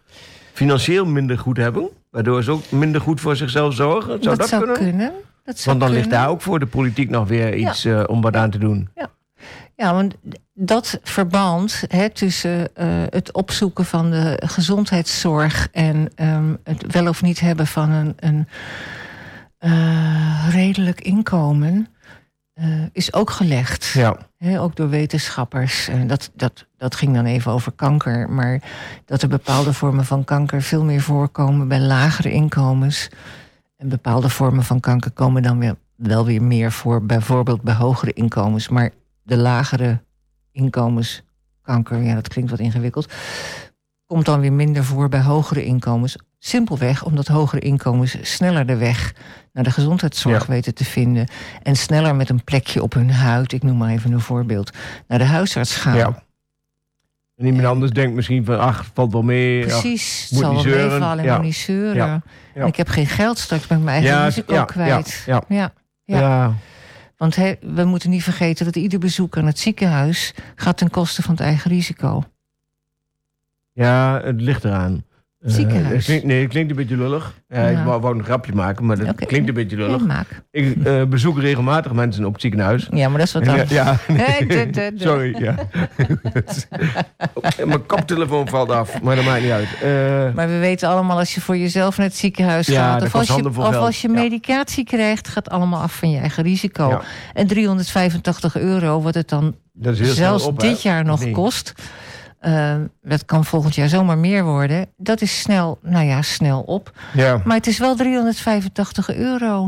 financieel minder goed hebben? Waardoor ze ook minder goed voor zichzelf zorgen? Zou dat, zou kunnen? kunnen. Dat zou Want dan ligt daar ook voor de politiek nog weer iets eh, om wat aan te doen. Ja, want dat verband hè, tussen eh, het opzoeken van de gezondheidszorg en ehm, het wel of niet hebben van een, een eh, redelijk inkomen eh, is ook gelegd. Ja, ook door wetenschappers. En dat, dat, dat ging dan even over kanker. Maar dat er bepaalde vormen van kanker veel meer voorkomen bij lagere inkomens. En bepaalde vormen van kanker komen dan weer, wel weer meer voor, bijvoorbeeld bij hogere inkomens. Maar de lagere inkomens, kanker, ja, dat klinkt wat ingewikkeld. Komt dan weer minder voor bij hogere inkomens. Simpelweg omdat hogere inkomens sneller de weg naar de gezondheidszorg Ja. weten te vinden. En sneller met een plekje op hun huid, ik noem maar even een voorbeeld, naar de huisarts gaan. ja. En iemand anders denkt misschien van, ach, valt wel mee. ach, Precies, het moet zal niet wel zeuren. meevallen en Ja. niet zeuren. Ja. En ik heb geen geld, straks ben ik mijn eigen risico kwijt. ja, ja. ja. Ja. Want he- we moeten niet vergeten dat ieder bezoek aan het ziekenhuis gaat ten koste van het eigen risico. Ja, het ligt eraan. Eh, Ziekenhuis. het klinkt, nee, het klinkt een beetje lullig. Ja, Ja. Ik wou, wou een grapje maken, maar dat klinkt een beetje Ja, lullig. maak. Ik eh, bezoek regelmatig mensen op het ziekenhuis. Ja, maar dat is wat anders. ja, Hey, de- de- de. sorry. Ja. Mijn koptelefoon valt af, maar dat maakt niet uit. Eh, Maar we weten allemaal, als je voor jezelf naar het ziekenhuis gaat... of, als je, of als medicatie krijgt, gaat allemaal af van je eigen risico. En 385 euro, wat het dan zelfs op, dit jaar nog Nee. kost... eh, dat kan volgend jaar zomaar meer worden. Dat is snel, nou ja, snel op. Ja. Maar het is wel 385 euro.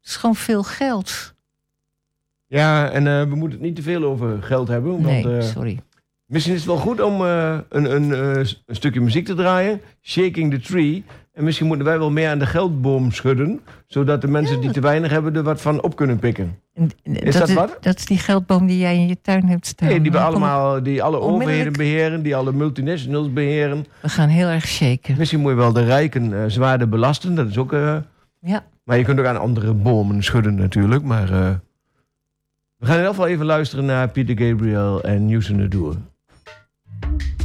Het is gewoon veel geld. ja, en eh, we moeten het niet te veel over geld hebben. Want, Nee, eh, sorry. Misschien is het wel goed om een, een, een stukje muziek te draaien. Shaking the Tree. En misschien moeten wij wel meer aan de geldboom schudden. Zodat de mensen die te weinig hebben er wat van op kunnen pikken. En- Is dat wat? Dat is die geldboom die jij in je tuin hebt staan. Nee, die, we allemaal, die alle overheden beheren. Die alle multinationals beheren. We gaan heel erg shaken. Misschien moet je wel de rijken eh, zwaarder belasten. Dat is ook... eh, Ja. maar je kunt ook aan andere bomen schudden natuurlijk. Maar eh, we gaan in ieder geval even luisteren naar Peter Gabriel en de Doer. Waiting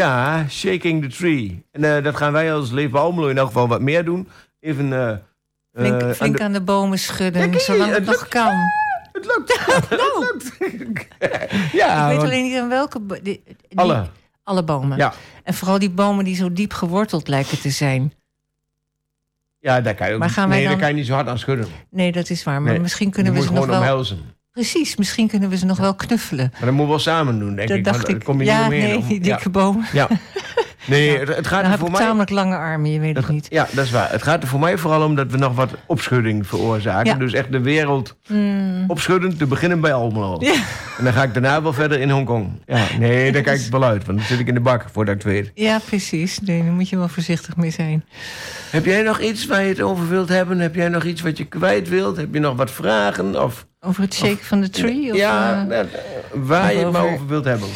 Ja, Shaking the Tree. En eh, dat gaan wij als Leefbaar Almelo in elk geval wat meer doen. Even... eh, Flink, aan de- aan de bomen schudden, Ja, zolang het het nog lukt. kan. Het lukt. Nou, Het lukt. ja, ik weet alleen niet aan welke... bo- die- die- alle. Alle bomen. Ja. En vooral die bomen die zo diep geworteld lijken te zijn. Ja, daar kan je ook Maar gaan wij nee, daar dan- kan je niet zo hard aan schudden. Nee, dat is waar. Maar Nee, misschien kunnen we ze nog gewoon wel... omhelzen. Precies, misschien kunnen we ze nog wel knuffelen. Maar dat moeten we wel samen doen, denk dat ik. dacht ik. kom je ja, niet omheen nee, om- die ja. dikke bomen. Ja. Nee, het, het gaat Dan er voor mij... tamelijk lange armen, je weet het niet. Ja, dat is waar. Het gaat er voor mij vooral om dat we nog wat opschudding veroorzaken. Ja. Dus echt de wereld Mm, opschudden, te beginnen bij Almelo. Ja. En dan ga ik daarna wel verder in Hongkong. Ja, nee, daar kijk ik wel uit, want dan zit ik in de bak voordat ik het weet. ja, precies. Nee, daar moet je wel voorzichtig mee zijn. Heb jij nog iets waar je het over wilt hebben? Heb jij nog iets wat je kwijt wilt? Heb je nog wat vragen? Of, Over het shaken van de tree? Of, ja, eh, nou, waar je het maar over wilt hebben.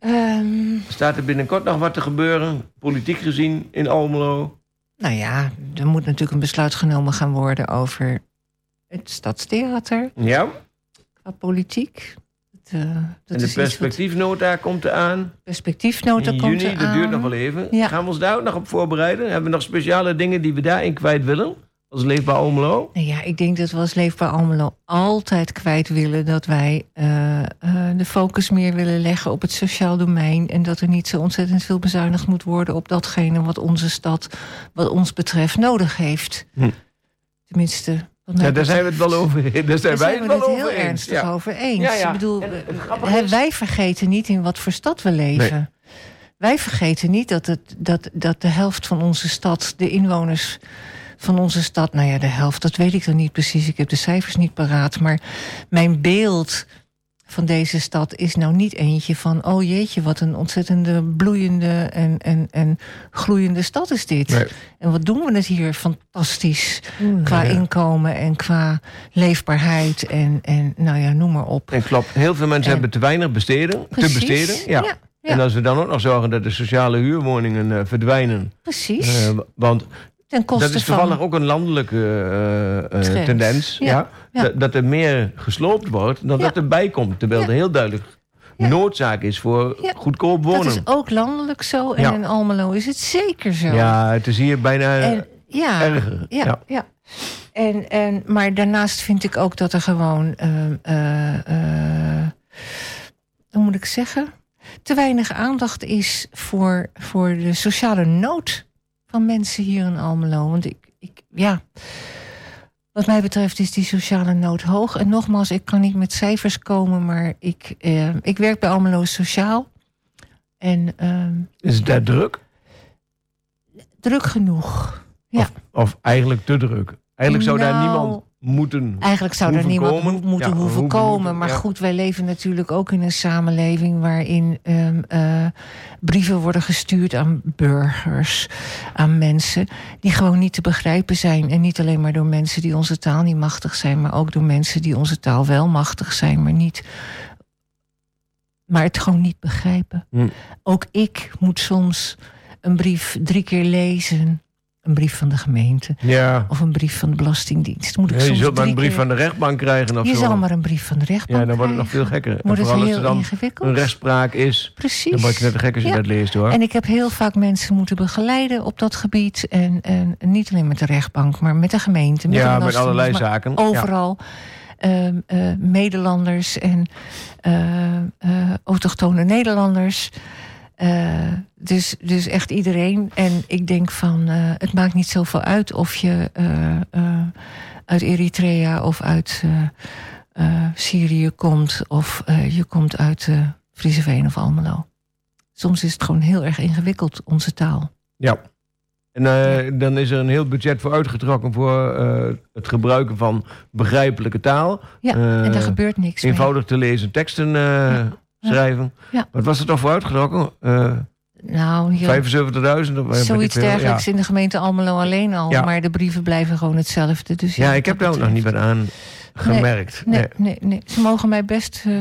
Ehm, Staat er binnenkort nog wat te gebeuren, politiek gezien, in Almelo? nou ja, er moet natuurlijk een besluit genomen gaan worden over het stadstheater Ja, qua politiek. Het, eh, dat en de wat- perspectiefnota komt eraan. perspectiefnota In komt juni, dat eraan. duurt nog wel even. Ja. Gaan we ons daar ook nog op voorbereiden? Hebben we nog speciale dingen die we daarin kwijt willen? Als Leefbaar Almelo? Ja, ik denk dat we als Leefbaar Almelo altijd kwijt willen... dat wij eh, eh, de focus meer willen leggen op het sociaal domein... en dat er niet zo ontzettend veel bezuinigd moet worden... op datgene wat onze stad, wat ons betreft, nodig heeft. Hm. Tenminste, Ja, daar zijn we het wel over Daar zijn Daar wij zijn het we wel het over heel eens. ernstig Ja. over eens. Ja, ja. Ik bedoel, En is- wij vergeten niet in wat voor stad we leven. Wij vergeten niet dat, het, dat, dat de helft van onze stad, de inwoners van onze stad, nou ja, de helft, dat weet ik dan niet precies. Ik heb de cijfers niet paraat. Maar mijn beeld van deze stad is nou niet eentje van, oh jeetje, wat een ontzettende bloeiende en, en, en gloeiende stad is dit. Nee. En wat doen we het hier fantastisch qua Ja. inkomen en qua leefbaarheid en, en nou ja, noem maar op. En klopt, heel veel mensen En- hebben te weinig besteden, Precies. te besteden. Ja. Ja, ja. En als we dan ook nog zorgen dat de sociale huurwoningen eh, verdwijnen. Precies. eh, want Ten koste dat is van... toevallig ook een landelijke eh, eh, tendens. Ja. Ja, ja. Dat, dat er meer gesloopt wordt dan dat erbij komt. Terwijl er heel duidelijk noodzaak is voor goedkoop Dat wonen. is ook landelijk zo. En in Almelo is het zeker zo. Ja, het is hier bijna En, erger. ja, Ja. En, en, maar daarnaast vind ik ook dat er gewoon... ehm, eh, eh, hoe moet ik zeggen? Te weinig aandacht is voor, voor de sociale nood van mensen hier in Almelo. Want ik, ik, ja... Wat mij betreft is die sociale nood hoog. En nogmaals, ik kan niet met cijfers komen, maar ik, eh, ik werk bij Almelo Sociaal. En ehm, Is het daar druk? druk genoeg. Ja. Of, of eigenlijk te druk? Eigenlijk zou daar Nou, niemand moeten... Eigenlijk zou er niemand komen. moeten Ja, hoeven hoeven komen. moeten, maar ja. goed, wij leven natuurlijk ook in een samenleving waarin ehm, eh, brieven worden gestuurd aan burgers, aan mensen die gewoon niet te begrijpen zijn. En niet alleen maar door mensen die onze taal niet machtig zijn, maar ook door mensen die onze taal wel machtig zijn, maar niet. Maar het gewoon niet begrijpen. Hm. Ook ik moet soms een brief drie keer lezen. Een brief van de gemeente. Ja. Of een brief van de Belastingdienst. Moet ik Ja, je zult maar een brief keer- van de rechtbank krijgen of Je zo. zal maar een brief van de rechtbank ja, dan wordt het nog veel gekker. En Wordt het als heel er dan ingewikkeld. een rechtspraak is, Precies. dan word je net gek als je Ja. dat leest hoor. En ik heb heel vaak mensen moeten begeleiden op dat gebied. En, en niet alleen met de rechtbank, maar met de gemeente. Met de ja, met Belastingdienst, allerlei zaken. Overal. Eh, Nederlanders en eh, autochtone Nederlanders. Eh, dus, dus echt iedereen. En ik denk van, eh, het maakt niet zoveel uit of je eh, uit Eritrea of uit Syrië komt. Of je komt uit eh Frieseveen of Almelo. Soms is het gewoon heel erg ingewikkeld, onze taal. Ja. En dan is er een heel budget voor uitgetrokken voor het gebruiken van begrijpelijke taal. Ja, en daar gebeurt niks mee. Eenvoudig te lezen teksten eh, schrijven. Ja. Wat was er toch voor uitgetrokken? Eh Nou, hier, 75.000? of weet ik zoiets dergelijks in de gemeente Almelo alleen al. Ja. Maar de brieven blijven gewoon hetzelfde. Dus Ja, ja, ja ik heb daar ook nog niet wat aan gemerkt. Nee, Nee. nee, nee. Ze mogen mij best eh,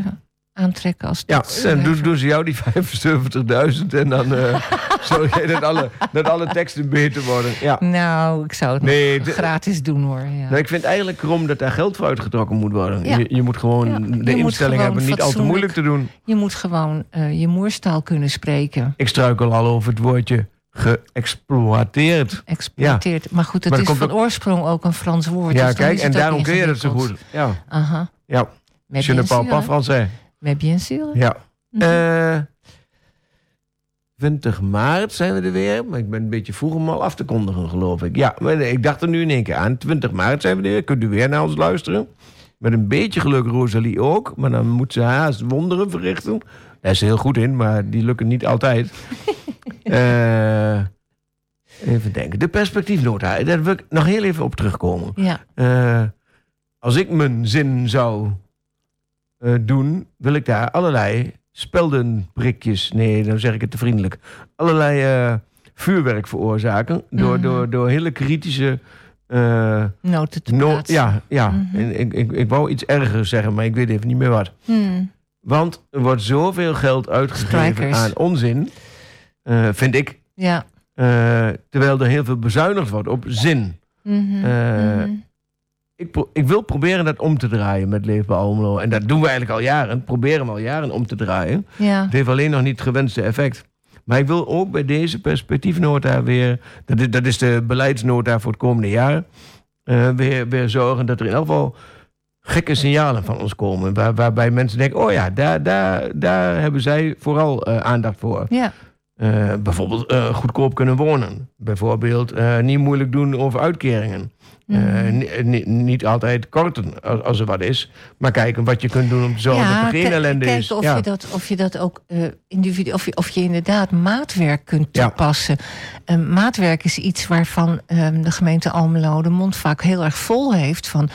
aantrekken als Ja, dan doen, doen ze jou die 75.000 en dan eh zorg jij dat alle, dat alle teksten beter worden. Ja. Nou, ik zou het Nee, gratis doen hoor. Ja. Nou, ik vind eigenlijk krom dat daar geld voor uitgetrokken moet worden. Ja. Je, je moet gewoon Ja, de instelling gewoon hebben niet al te moeilijk te doen. Je moet gewoon eh, je moerstaal kunnen spreken. Ik struikel al over het woordje geëxploiteerd. Exploiteert. Maar goed, het Maar is van oorsprong ook een Frans woord. Ja, dus kijk, en daarom kun je dat zo goed. Ja, Aha. ja. Mais Je ne parle pas français. Mais bien sûr. Ja. Mhm. Eh 20 maart zijn we er weer. Maar ik ben een beetje vroeg om al af te kondigen, geloof ik. Ja, maar ik dacht er nu in één keer aan. 20 maart zijn we er weer. Kunt u weer naar ons luisteren. Met een beetje geluk Rosalie ook. Maar dan moet ze haast wonderen verrichten. Daar is ze heel goed in, maar die lukken niet altijd. Eh, even denken. De perspectiefnota. Daar wil ik nog heel even op terugkomen. Ja, Eh, als ik mijn zin zou eh, doen, wil ik daar allerlei speldenprikjes, nee, dan zeg ik het te vriendelijk, allerlei eh, vuurwerk veroorzaken door, Mhm. door, door hele kritische. eh, noten te no- ja, ja. Mhm. Ik, ik, ik wou iets ergers zeggen, maar ik weet even niet meer wat. Hmm. Want er wordt zoveel geld uitgegeven aan onzin, vind ik, Ja. terwijl er heel veel bezuinigd wordt op zin. Mhm. Ik, ik wil proberen dat om te draaien met Leefbaar Almelo. En dat doen we eigenlijk al jaren. Proberen we al jaren om te draaien. ja. Het heeft alleen nog niet het gewenste effect. Maar ik wil ook bij deze perspectiefnota weer... Dat is, dat is de beleidsnota voor het komende jaar... eh, weer, weer zorgen dat er in elk geval gekke signalen van ons komen. Waar, waarbij mensen denken... oh ja, daar, daar, daar hebben zij vooral eh, aandacht voor. ja. Eh, bijvoorbeeld goedkoop kunnen wonen. Bijvoorbeeld niet moeilijk doen over uitkeringen. Eh, Mhm. ni- ni- niet altijd korten als, als er wat is. Maar kijken wat je kunt doen om te zorgen dat er geen kijk- ellende kijken is. Of, Ja. je dat, of je dat ook eh individu of je, of je inderdaad maatwerk kunt Ja. toepassen. Maatwerk is iets waarvan ehm, de gemeente Almelo de mond vaak heel erg vol heeft. Van,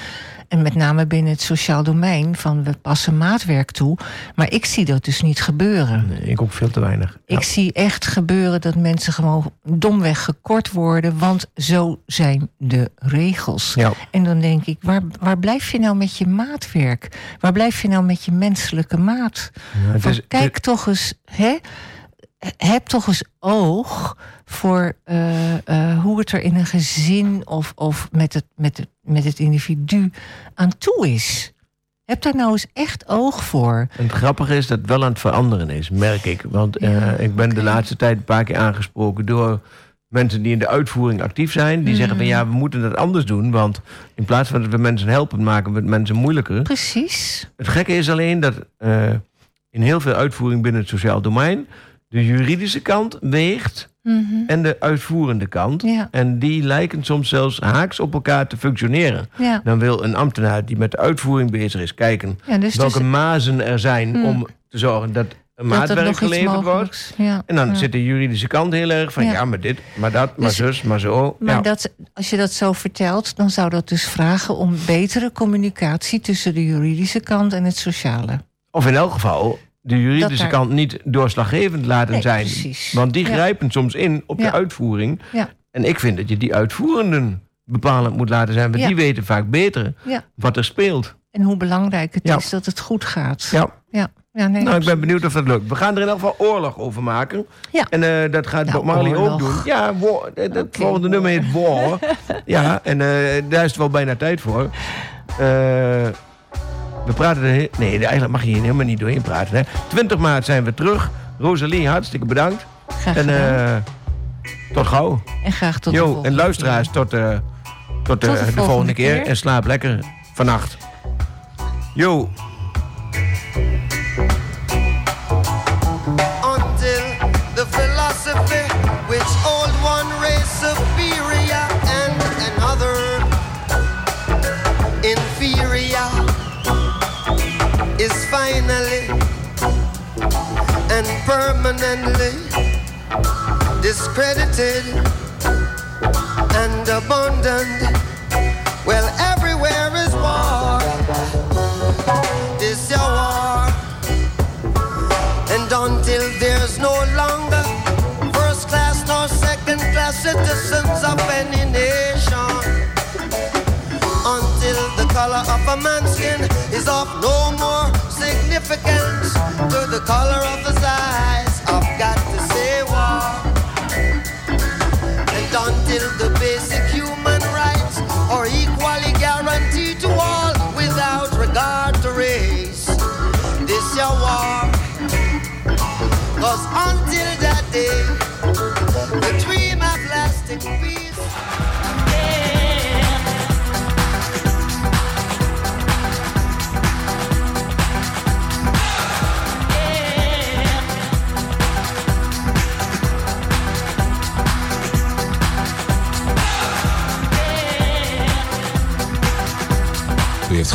en met name binnen het sociaal domein. Van we passen maatwerk toe. Maar ik zie dat dus niet gebeuren. Nee, ik ook veel te weinig. Ja. Ik zie echt gebeuren dat mensen gewoon domweg gekort worden. Want zo zijn de regels. Ja. En dan denk ik, waar, waar blijf je nou met je maatwerk? Waar blijf je nou met je menselijke maat? Ja, Van, kijk toch eens, hè? Heb toch eens oog voor eh, eh, hoe het er in een gezin of, of met, het, met, het, met het individu aan toe is. Heb daar nou eens echt oog voor. En het grappige is dat het wel aan het veranderen is, merk ik. Want eh, ik ben de laatste tijd een paar keer aangesproken door mensen die in de uitvoering actief zijn. Die zeggen van Mhm. ja, we moeten dat anders doen. Want in plaats van dat we mensen helpen, maken we het mensen moeilijker. Precies. Het gekke is alleen dat in heel veel uitvoering binnen het sociaal domein... de juridische kant weegt Mhm. en de uitvoerende kant. Ja, En die lijken soms zelfs haaks op elkaar te functioneren. ja. Dan wil een ambtenaar die met de uitvoering bezig is kijken... ja dus, welke dus mazen er zijn Hmm. om te zorgen dat een dat er maatwerk geleverd wordt. Ja, En dan ja. zit de juridische kant heel erg van... Ja, Ja. maar dit, maar dat, maar Dus- zus, maar zo. Maar dat, als je dat zo vertelt, dan zou dat dus vragen om betere communicatie tussen de juridische kant en het sociale. Of in elk geval de juridische Dat daar- kant niet doorslaggevend laten Nee, zijn. precies. Want die Ja. grijpen soms in op de uitvoering. Ja. En ik vind dat je die uitvoerenden bepalend moet laten zijn. Want die weten vaak beter wat er speelt. En hoe belangrijk het is dat het goed gaat. Ja. ja. ja nee, Nou, ik ben benieuwd of dat lukt. We gaan er in elk geval oorlog over maken. Ja. En eh, dat gaat Nou, Bob Marley ook doen. Ja, war, eh, Oké, volgende nummer heet War. ja, en eh, daar is het wel bijna tijd voor. Eh, we praten er... Nee, eigenlijk mag je hier helemaal niet doorheen praten. Hè. 20 maart zijn we terug. Rosalie, hartstikke bedankt. Graag En eh, tot gauw. en graag tot de Jo, en luisteraars, tot, eh, tot, eh, Tot de de, volgende volgende keer. keer. En slaap lekker vannacht. Jo. discredited and abandoned. Well, everywhere is war. This your war. And until there's no longer first class nor second class citizens of any nation, until the color of a man's skin is of no more significance to the color of his eye.